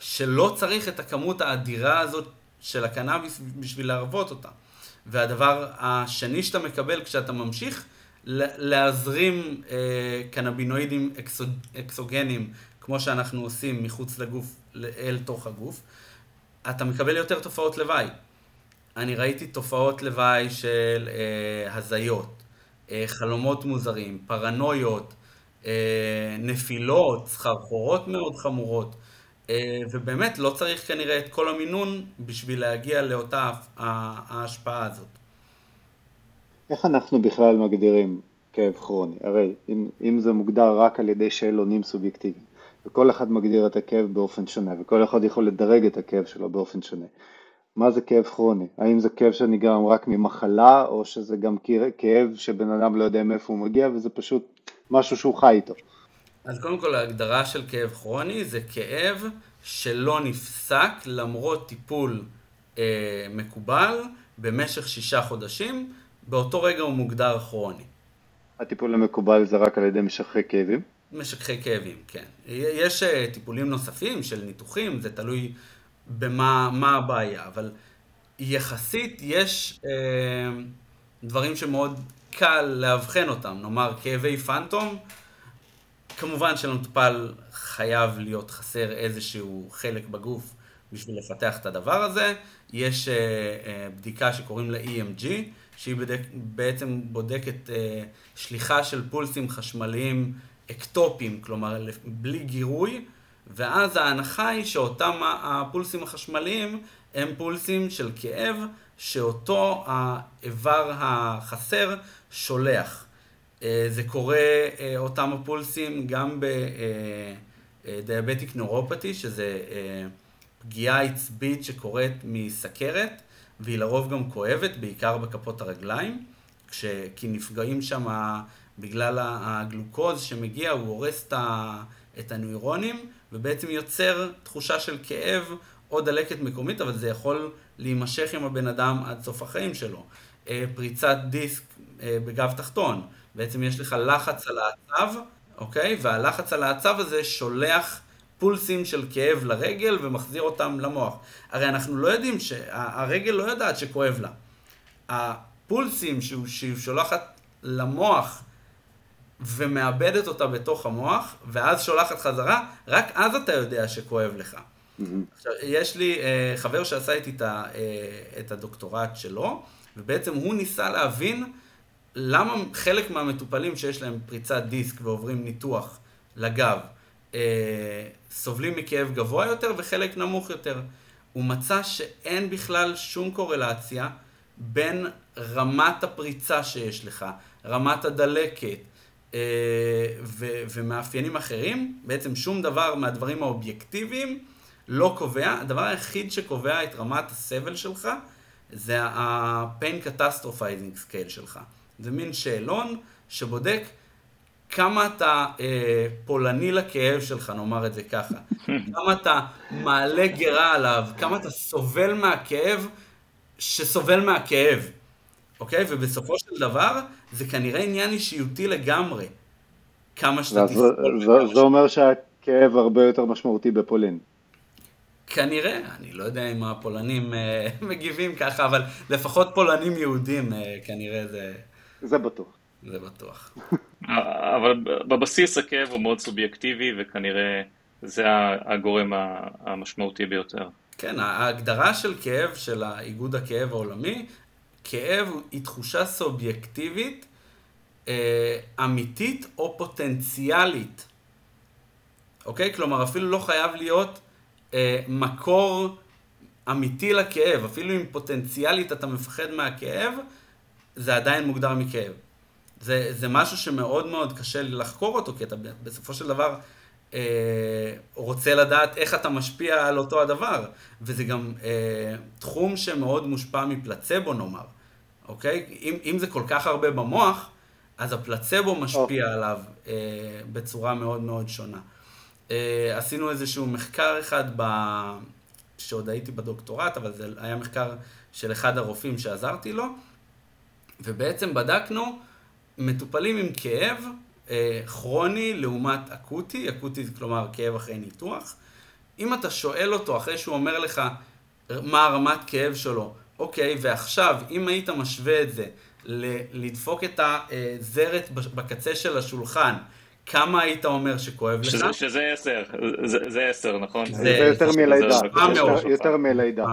שלא צריך את הכמות האדירה הזאת של הקנאביס בשביל להרוות אותה. והדבר השני שאתה מקבל כשאתה ממשיך להזרים אה, קנבינואידים אקסוג, אקסוגנים, כמו שאנחנו עושים מחוץ לגוף אל תוך הגוף, אתה מקבל יותר תופעות לוואי. אני ראיתי תופעות לוואי של אה, הזיות, אה, חלומות מוזרים, פרנויות, אה, נפילות, סחרחורות מאוד חמורות, ובאמת לא צריך כנראה את כל המינון בשביל להגיע לאותה ההשפעה הזאת. איך אנחנו בכלל מגדירים כאב כרוני? הרי אם, אם זה מוגדר רק על ידי שאלונים סובייקטיביים, וכל אחד מגדיר את הכאב באופן שונה, וכל אחד יכול לדרג את הכאב שלו באופן שונה. מה זה כאב כרוני? האם זה כאב שנגרם רק ממחלה, או שזה גם כאב שבן אדם לא יודע מאיפה הוא מגיע, וזה פשוט משהו שהוא חי איתו? אז קודם כל ההגדרה של כאב כרוני זה כאב שלא נפסק למרות טיפול אה, מקובל במשך שישה חודשים, באותו רגע הוא מוגדר כרוני. הטיפול המקובל זה רק על ידי משככי כאבים? משככי כאבים, כן. יש אה, טיפולים נוספים של ניתוחים, זה תלוי במה הבעיה, אבל יחסית יש אה, דברים שמאוד קל לאבחן אותם, נאמר כאבי פנטום, כמובן שלמטופל חייב להיות חסר איזשהו חלק בגוף בשביל לפתח את הדבר הזה, יש אה, אה, בדיקה שקוראים לה EMG, שהיא בדק, בעצם בודקת אה, שליחה של פולסים חשמליים אקטופיים, כלומר בלי גירוי, ואז ההנחה היא שאותם הפולסים החשמליים הם פולסים של כאב, שאותו האיבר החסר שולח. אה, זה קורה, אה, אותם הפולסים, גם בדיאבטיק נורופתי, שזה פגיעה עצבית שקורית מסכרת, והיא לרוב גם כואבת, בעיקר בכפות הרגליים, כש... כי נפגעים שם בגלל הגלוקוז שמגיע, הוא הורס את הנוירונים, ובעצם יוצר תחושה של כאב או דלקת מקומית, אבל זה יכול להימשך עם הבן אדם עד סוף החיים שלו. אה, פריצת דיסק אה, בגב תחתון, בעצם יש לך לחץ על העצב, אוקיי? והלחץ על העצב הזה שולח פולסים של כאב לרגל ומחזיר אותם למוח. הרי אנחנו לא יודעים, הרגל לא יודעת שכואב לה. הפולסים שהיא שולחת למוח ומאבדת אותה בתוך המוח, ואז שולחת חזרה, רק אז אתה יודע שכואב לך. Mm-hmm. עכשיו, יש לי אה, חבר שעשה איתי את, אה, את הדוקטורט שלו, ובעצם הוא ניסה להבין למה חלק מהמטופלים שיש להם פריצת דיסק ועוברים ניתוח לגב, אה, סובלים מכאב גבוה יותר וחלק נמוך יותר. הוא מצא שאין בכלל שום קורלציה בין רמת הפריצה שיש לך, רמת הדלקת אה, ו- ומאפיינים אחרים, בעצם שום דבר מהדברים האובייקטיביים לא קובע, הדבר היחיד שקובע את רמת הסבל שלך זה ה-pain catastrophizing scale שלך. זה מין שאלון שבודק כמה אתה אה, פולני לכאב שלך, נאמר את זה ככה. כמה אתה מעלה גרה עליו, כמה אתה סובל מהכאב שסובל מהכאב, אוקיי? ובסופו של דבר, זה כנראה עניין אישיותי לגמרי. כמה שאתה תסתכל. זה, זה אומר שהכאב הרבה יותר משמעותי בפולין. כנראה, אני לא יודע אם הפולנים אה, מגיבים ככה, אבל לפחות פולנים יהודים אה, כנראה זה... זה בטוח. זה בטוח. אבל בבסיס הכאב הוא מאוד סובייקטיבי וכנראה זה הגורם המשמעותי ביותר. כן, ההגדרה של כאב של האיגוד הכאב העולמי, כאב היא תחושה סובייקטיבית, אה, אמיתית או פוטנציאלית. אוקיי? כלומר, אפילו לא חייב להיות אה, מקור אמיתי לכאב, אפילו אם פוטנציאלית אתה מפחד מהכאב, זה עדיין מוגדר מכאב. זה, זה משהו שמאוד מאוד קשה לחקור אותו, כי אתה בסופו של דבר אה, רוצה לדעת איך אתה משפיע על אותו הדבר, וזה גם אה, תחום שמאוד מושפע מפלצבו נאמר, אוקיי? אם, אם זה כל כך הרבה במוח, אז הפלצבו משפיע oh. עליו אה, בצורה מאוד מאוד שונה. אה, עשינו איזשהו מחקר אחד ב... שעוד הייתי בדוקטורט, אבל זה היה מחקר של אחד הרופאים שעזרתי לו, ובעצם בדקנו מטופלים עם כאב אה, כרוני לעומת אקוטי, אקוטי זה כלומר כאב אחרי ניתוח. אם אתה שואל אותו אחרי שהוא אומר לך מה הרמת כאב שלו, אוקיי, ועכשיו אם היית משווה את זה לדפוק את הזרת בקצה של השולחן, כמה היית אומר שכואב שזה, לך? שזה עשר, זה, זה עשר, נכון? זה, זה יותר מלידה, יותר, יותר מלידה.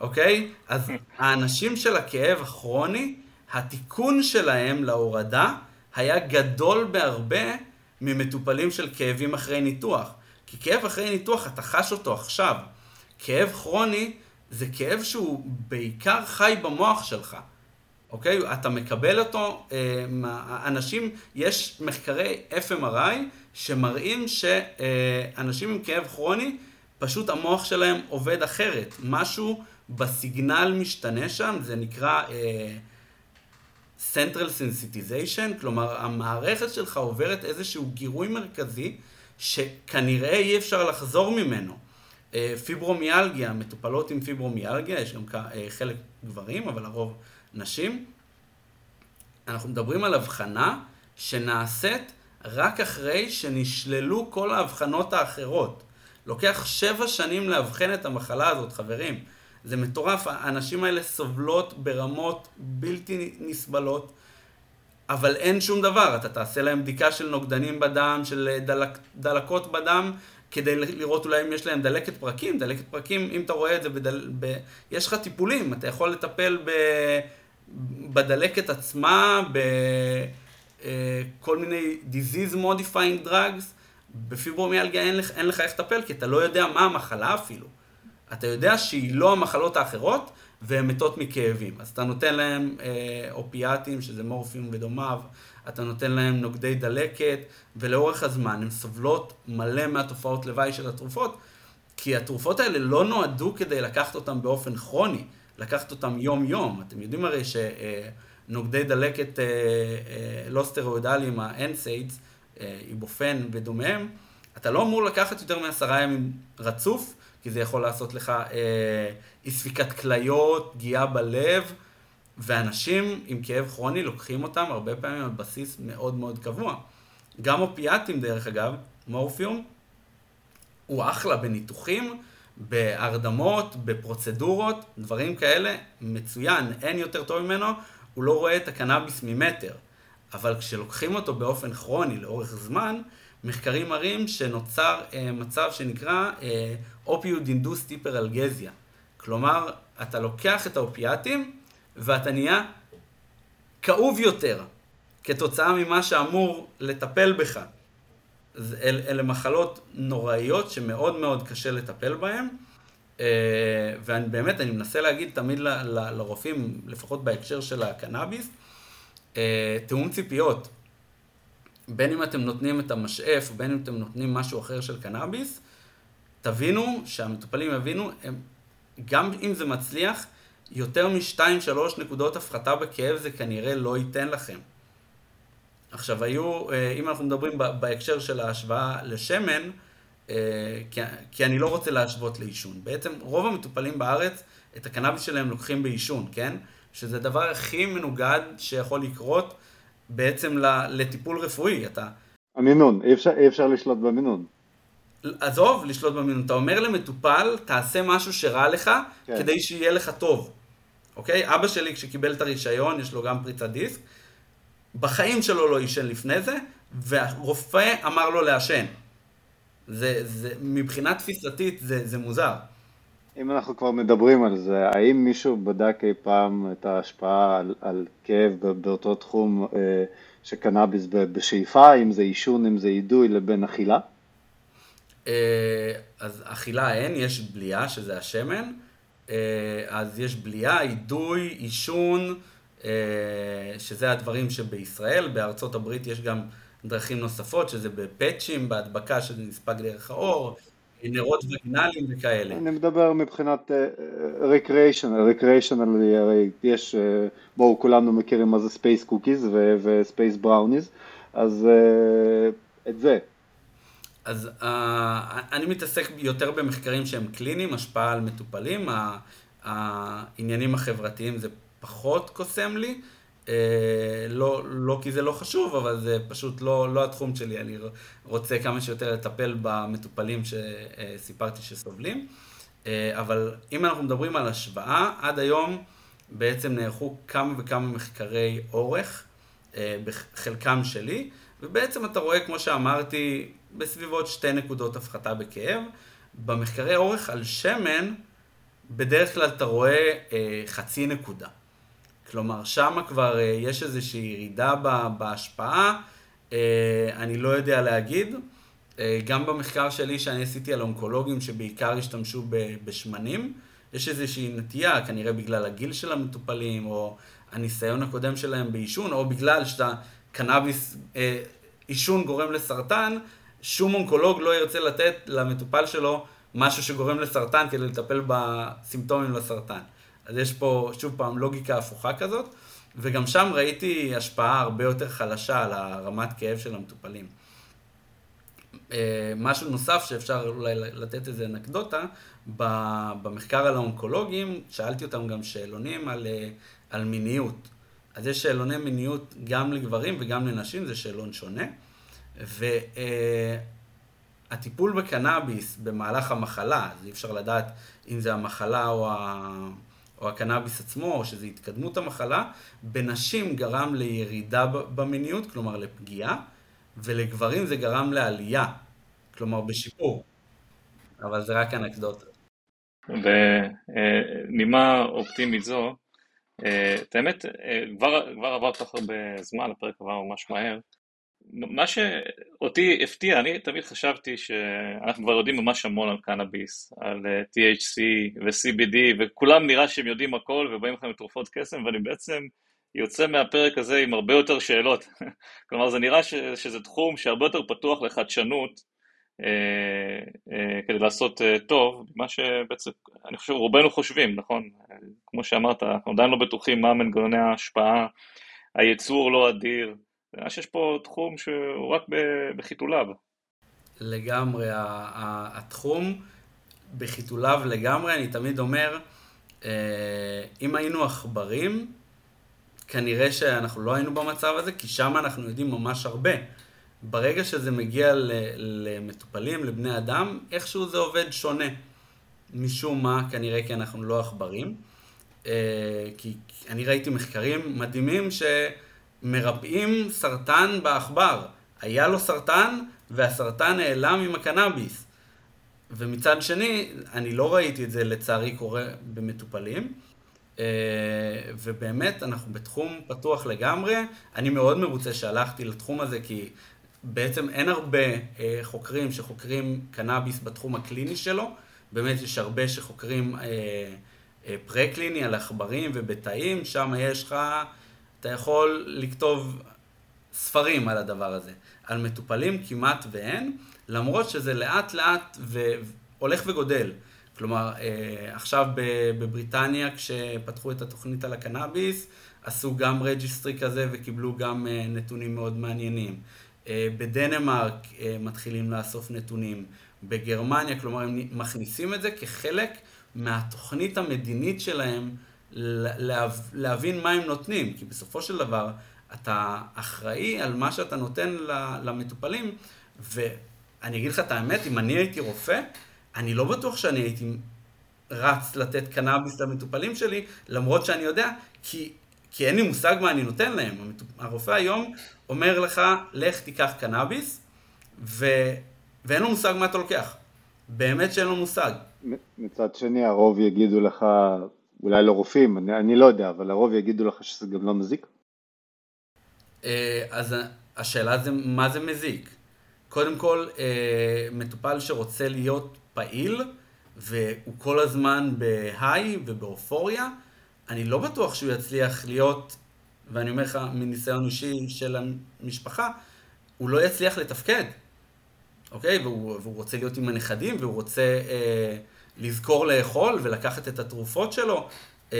אוקיי? אז האנשים של הכאב הכרוני, התיקון שלהם להורדה היה גדול בהרבה ממטופלים של כאבים אחרי ניתוח. כי כאב אחרי ניתוח, אתה חש אותו עכשיו. כאב כרוני זה כאב שהוא בעיקר חי במוח שלך. אוקיי? אתה מקבל אותו, אה, אנשים, יש מחקרי FMRI שמראים שאנשים עם כאב כרוני, פשוט המוח שלהם עובד אחרת. משהו בסיגנל משתנה שם, זה נקרא אה, Central Sensitization, כלומר המערכת שלך עוברת איזשהו גירוי מרכזי שכנראה אי אפשר לחזור ממנו. אה, פיברומיאלגיה, מטופלות עם פיברומיאלגיה, יש גם חלק גברים, אבל הרוב נשים. אנחנו מדברים על הבחנה שנעשית רק אחרי שנשללו כל ההבחנות האחרות. לוקח שבע שנים לאבחן את המחלה הזאת, חברים. זה מטורף, האנשים האלה סובלות ברמות בלתי נסבלות, אבל אין שום דבר. אתה תעשה להם בדיקה של נוגדנים בדם, של דלק, דלקות בדם, כדי לראות אולי אם יש להם דלקת פרקים. דלקת פרקים, אם אתה רואה את זה, בדל... ב... יש לך טיפולים, אתה יכול לטפל ב... בדלקת עצמה, בכל מיני disease modifying drugs, בפיברומיאלגיה אין לך, אין לך איך לטפל, כי אתה לא יודע מה המחלה אפילו. אתה יודע שהיא לא המחלות האחרות, והן מתות מכאבים. אז אתה נותן להם אה, אופיאטים, שזה מורפיום ודומיו, אתה נותן להם נוגדי דלקת, ולאורך הזמן הן סובלות מלא מהתופעות לוואי של התרופות, כי התרופות האלה לא נועדו כדי לקחת אותן באופן כרוני. לקחת אותם יום-יום. אתם יודעים הרי שנוגדי דלקת אה, אה, לא סטרואידליים, ה-NSAIDs, אה, איבופן ודומיהם, אתה לא אמור לקחת יותר מעשרה ימים רצוף, כי זה יכול לעשות לך אי ספיקת כליות, פגיעה בלב, ואנשים עם כאב כרוני לוקחים אותם הרבה פעמים על בסיס מאוד מאוד קבוע. גם אופיאטים דרך אגב, מורפיום, הוא אחלה בניתוחים, בהרדמות, בפרוצדורות, דברים כאלה, מצוין, אין יותר טוב ממנו, הוא לא רואה את הקנאביס ממטר. אבל כשלוקחים אותו באופן כרוני לאורך זמן, מחקרים מראים שנוצר אה, מצב שנקרא אופיוד אינדוס טיפרלגזיה. כלומר, אתה לוקח את האופיאטים ואתה נהיה כאוב יותר כתוצאה ממה שאמור לטפל בך. אל, אלה מחלות נוראיות שמאוד מאוד קשה לטפל בהן. אה, ואני באמת, אני מנסה להגיד תמיד ל, ל, לרופאים, לפחות בהקשר של הקנאביס, אה, תיאום ציפיות. בין אם אתם נותנים את המשאף, בין אם אתם נותנים משהו אחר של קנאביס, תבינו, שהמטופלים יבינו, הם, גם אם זה מצליח, יותר מ-2-3 נקודות הפחתה בכאב זה כנראה לא ייתן לכם. עכשיו היו, אה, אם אנחנו מדברים בהקשר של ההשוואה לשמן, אה, כי אני לא רוצה להשוות לעישון. בעצם רוב המטופלים בארץ, את הקנאביס שלהם לוקחים בעישון, כן? שזה הדבר הכי מנוגד שיכול לקרות בעצם לטיפול רפואי. אתה... המינון, אי אפשר, אי אפשר לשלוט במינון. עזוב, לשלוט במינון. אתה אומר למטופל, תעשה משהו שרע לך, כן. כדי שיהיה לך טוב. אוקיי? אבא שלי, כשקיבל את הרישיון, יש לו גם פריצת דיסק, בחיים שלו לא עישן לפני זה, והרופא אמר לו לעשן. זה, זה, מבחינה תפיסתית זה, זה מוזר. אם אנחנו כבר מדברים על זה, האם מישהו בדק אי פעם את ההשפעה על, על כאב באותו תחום אה, של קנאביס בשאיפה, אם זה עישון, אם זה אידוי, לבין אכילה? אה, אז אכילה אין, יש בליעה, שזה השמן, אה, אז יש בליעה, אידוי, עישון, אה, שזה הדברים שבישראל, בארצות הברית יש גם דרכים נוספות, שזה בפאצ'ים, בהדבקה שזה נספג דרך העור, נרות וגינליים וכאלה. אני מדבר מבחינת recreational, אה, recreational, הרי יש, אה, בואו כולנו מכירים מה זה space cookies ו space brownies, אז uh, את זה. אז uh, אני מתעסק יותר במחקרים שהם קליניים, השפעה על מטופלים, העניינים החברתיים זה פחות קוסם לי. אה, לא, לא כי זה לא חשוב, אבל זה פשוט לא, לא התחום שלי, אני רוצה כמה שיותר לטפל במטופלים שסיפרתי שסובלים. אה, אבל אם אנחנו מדברים על השוואה, עד היום בעצם נערכו כמה וכמה מחקרי אורך, אה, בחלקם שלי, ובעצם אתה רואה, כמו שאמרתי, בסביבות שתי נקודות הפחתה בכאב. במחקרי אורך על שמן, בדרך כלל אתה רואה אה, חצי נקודה. כלומר, שם כבר אה, יש איזושהי ירידה בהשפעה, אה, אני לא יודע להגיד. אה, גם במחקר שלי שאני עשיתי על אונקולוגים שבעיקר השתמשו בשמנים, יש איזושהי נטייה, כנראה בגלל הגיל של המטופלים, או הניסיון הקודם שלהם בעישון, או בגלל שאתה קנאביס, עישון גורם לסרטן, שום אונקולוג לא ירצה לתת למטופל שלו משהו שגורם לסרטן כדי לטפל בסימפטומים לסרטן. אז יש פה שוב פעם לוגיקה הפוכה כזאת, וגם שם ראיתי השפעה הרבה יותר חלשה על הרמת כאב של המטופלים. אה, משהו נוסף שאפשר אולי לתת איזה אנקדוטה, במחקר על האונקולוגים, שאלתי אותם גם שאלונים על, אה, על מיניות. אז יש שאלוני מיניות גם לגברים וגם לנשים, זה שאלון שונה. והטיפול בקנאביס במהלך המחלה, אז אי אפשר לדעת אם זה המחלה או, או הקנאביס עצמו, או שזה התקדמות המחלה, בנשים גרם לירידה במיניות, כלומר לפגיעה, ולגברים זה גרם לעלייה, כלומר בשיפור. אבל זה רק אנקדוטה. בנימה אופטימית זו, אה, את האמת, אה, כבר, כבר עבר כל כך הרבה זמן, הפרק עבר ממש מהר. מה שאותי הפתיע, אני תמיד חשבתי שאנחנו כבר יודעים ממש המון על קנאביס, על אה, THC ו-CBD, וכולם נראה שהם יודעים הכל ובאים לכם לתרופות קסם, ואני בעצם יוצא מהפרק הזה עם הרבה יותר שאלות. כלומר, זה נראה ש, שזה תחום שהרבה יותר פתוח לחדשנות, אה, אה, כדי לעשות אה, טוב, מה שבעצם, אני חושב, רובנו חושבים, נכון? כמו שאמרת, אנחנו עדיין לא בטוחים מה מנגנוני ההשפעה, הייצור לא אדיר, נראה שיש פה תחום שהוא רק בחיתוליו. לגמרי, התחום בחיתוליו לגמרי, אני תמיד אומר, אם היינו עכברים, כנראה שאנחנו לא היינו במצב הזה, כי שם אנחנו יודעים ממש הרבה. ברגע שזה מגיע למטופלים, לבני אדם, איכשהו זה עובד שונה. משום מה, כנראה כי אנחנו לא עכברים. אה, כי אני ראיתי מחקרים מדהימים שמרפאים סרטן בעכבר. היה לו סרטן, והסרטן נעלם עם הקנאביס. ומצד שני, אני לא ראיתי את זה לצערי קורה במטופלים. אה, ובאמת, אנחנו בתחום פתוח לגמרי. אני מאוד מרוצה שהלכתי לתחום הזה, כי בעצם אין הרבה אה, חוקרים שחוקרים קנאביס בתחום הקליני שלו, באמת יש הרבה שחוקרים אה, פרה-קליני על עכברים ובתאים, שם יש לך, אתה יכול לכתוב ספרים על הדבר הזה. על מטופלים כמעט ואין, למרות שזה לאט לאט והולך וגודל. כלומר, אה, עכשיו בבריטניה, כשפתחו את התוכנית על הקנאביס, עשו גם registry כזה וקיבלו גם אה, נתונים מאוד מעניינים. אה, בדנמרק מתחילים לאסוף נתונים, בגרמניה, כלומר הם מכניסים את זה כחלק מהתוכנית המדינית שלהם להבין מה הם נותנים, כי בסופו של דבר אתה אחראי על מה שאתה נותן למטופלים, ואני אגיד לך את האמת, אם אני הייתי רופא, אני לא בטוח שאני הייתי רץ לתת קנאביס למטופלים שלי, למרות שאני יודע, כי כי אין לי מושג מה אני נותן להם. הרופא היום אומר לך, לך תיקח קנאביס, ו... ואין לו מושג מה אתה לוקח. באמת שאין לו מושג. מצד שני, הרוב יגידו לך, אולי לא רופאים, אני, אני לא יודע, אבל הרוב יגידו לך שזה גם לא מזיק. אה, אז השאלה זה, מה זה מזיק? קודם כל, אה, מטופל שרוצה להיות פעיל, והוא כל הזמן בהיי ובאופוריה, אני לא בטוח שהוא יצליח להיות, ואני אומר לך מניסיון אישי של המשפחה, הוא לא יצליח לתפקד, אוקיי? והוא, והוא רוצה להיות עם הנכדים, והוא רוצה אה, לזכור לאכול ולקחת את התרופות שלו, אה,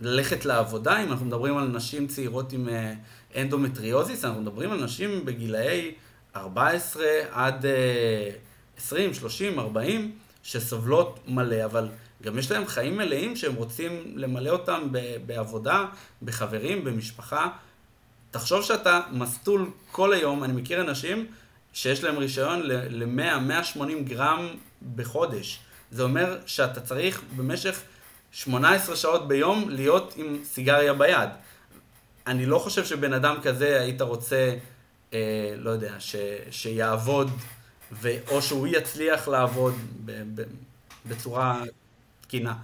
ללכת לעבודה, אם אנחנו מדברים על נשים צעירות עם אה, אנדומטריוזיס, אנחנו מדברים על נשים בגילאי 14 עד אה, 20, 30, 40, שסובלות מלא, אבל גם יש להם חיים מלאים שהם רוצים למלא אותם בעבודה, בחברים, במשפחה. תחשוב שאתה מסטול כל היום, אני מכיר אנשים שיש להם רישיון ל-100-180 גרם בחודש. זה אומר שאתה צריך במשך 18 שעות ביום להיות עם סיגריה ביד. אני לא חושב שבן אדם כזה היית רוצה, אה, לא יודע, ש, שיעבוד, ו, או שהוא יצליח לעבוד ב, ב, בצורה תקינה.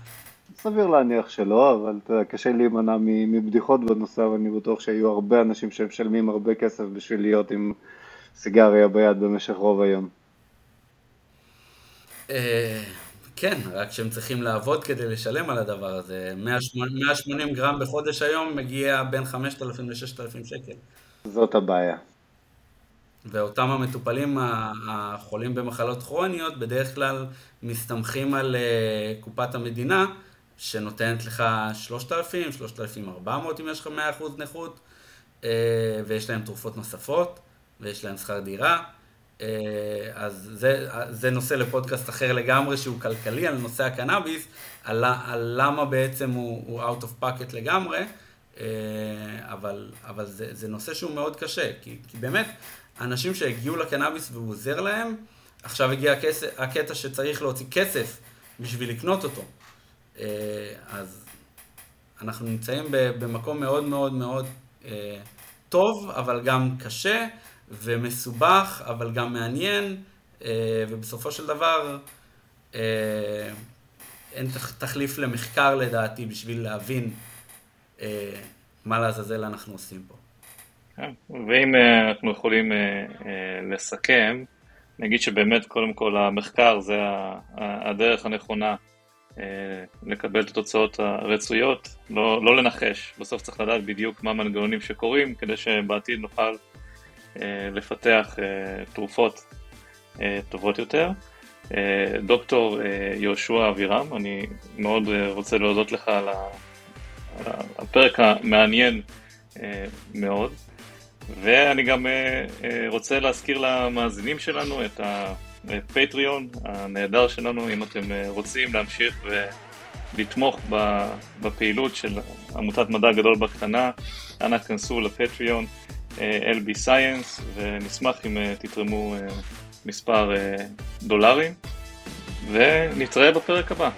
סביר להניח שלא, אבל אתה יודע, קשה להימנע מבדיחות בנושא, אבל אני בטוח שהיו הרבה אנשים שמשלמים הרבה כסף בשביל להיות עם סיגריה ביד במשך רוב היום. אה, כן, רק שהם צריכים לעבוד כדי לשלם על הדבר הזה. 180 גרם בחודש היום מגיע בין 5,000 ל-6,000 שקל. זאת הבעיה. ואותם המטופלים החולים במחלות כרוניות בדרך כלל מסתמכים על אה, קופת המדינה שנותנת לך 3,000, 3,400 אם יש לך 100% נכות אה, ויש להם תרופות נוספות ויש להם שכר דירה אז זה, זה נושא לפודקאסט אחר לגמרי שהוא כלכלי על נושא הקנאביס, על, על למה בעצם הוא, הוא out of pocket לגמרי, אה, אבל, אבל זה, זה נושא שהוא מאוד קשה, כי, כי באמת, אנשים שהגיעו לקנאביס והוא עוזר להם, עכשיו הגיע הכסף, הקטע שצריך להוציא כסף בשביל לקנות אותו. אה, אז אנחנו נמצאים במקום מאוד מאוד מאוד טוב, אבל גם קשה. ומסובך, אבל גם מעניין, אה, ובסופו של דבר אה, אין תחליף למחקר לדעתי בשביל להבין אה, מה לעזאזל אנחנו עושים פה. כן, ואם אנחנו יכולים לסכם, נגיד שבאמת קודם כל המחקר זה הדרך הנכונה לקבל את התוצאות הרצויות, לא, לא לנחש, בסוף צריך לדעת בדיוק מה המנגנונים שקורים כדי שבעתיד נוכל לפתח אה, תרופות אה, טובות יותר. דוקטור יהושע אבירם, אני מאוד רוצה להודות לך על הפרק המעניין מאוד, ואני גם רוצה להזכיר למאזינים שלנו את הפטריון הנהדר שלנו, אם אתם רוצים להמשיך ולתמוך בפעילות של עמותת מדע גדול בקטנה, אנא כנסו לפטריון. אה, LB Science, ונשמח אם אה, תתרמו אה, מספר דולרים, ונתראה בפרק הבא.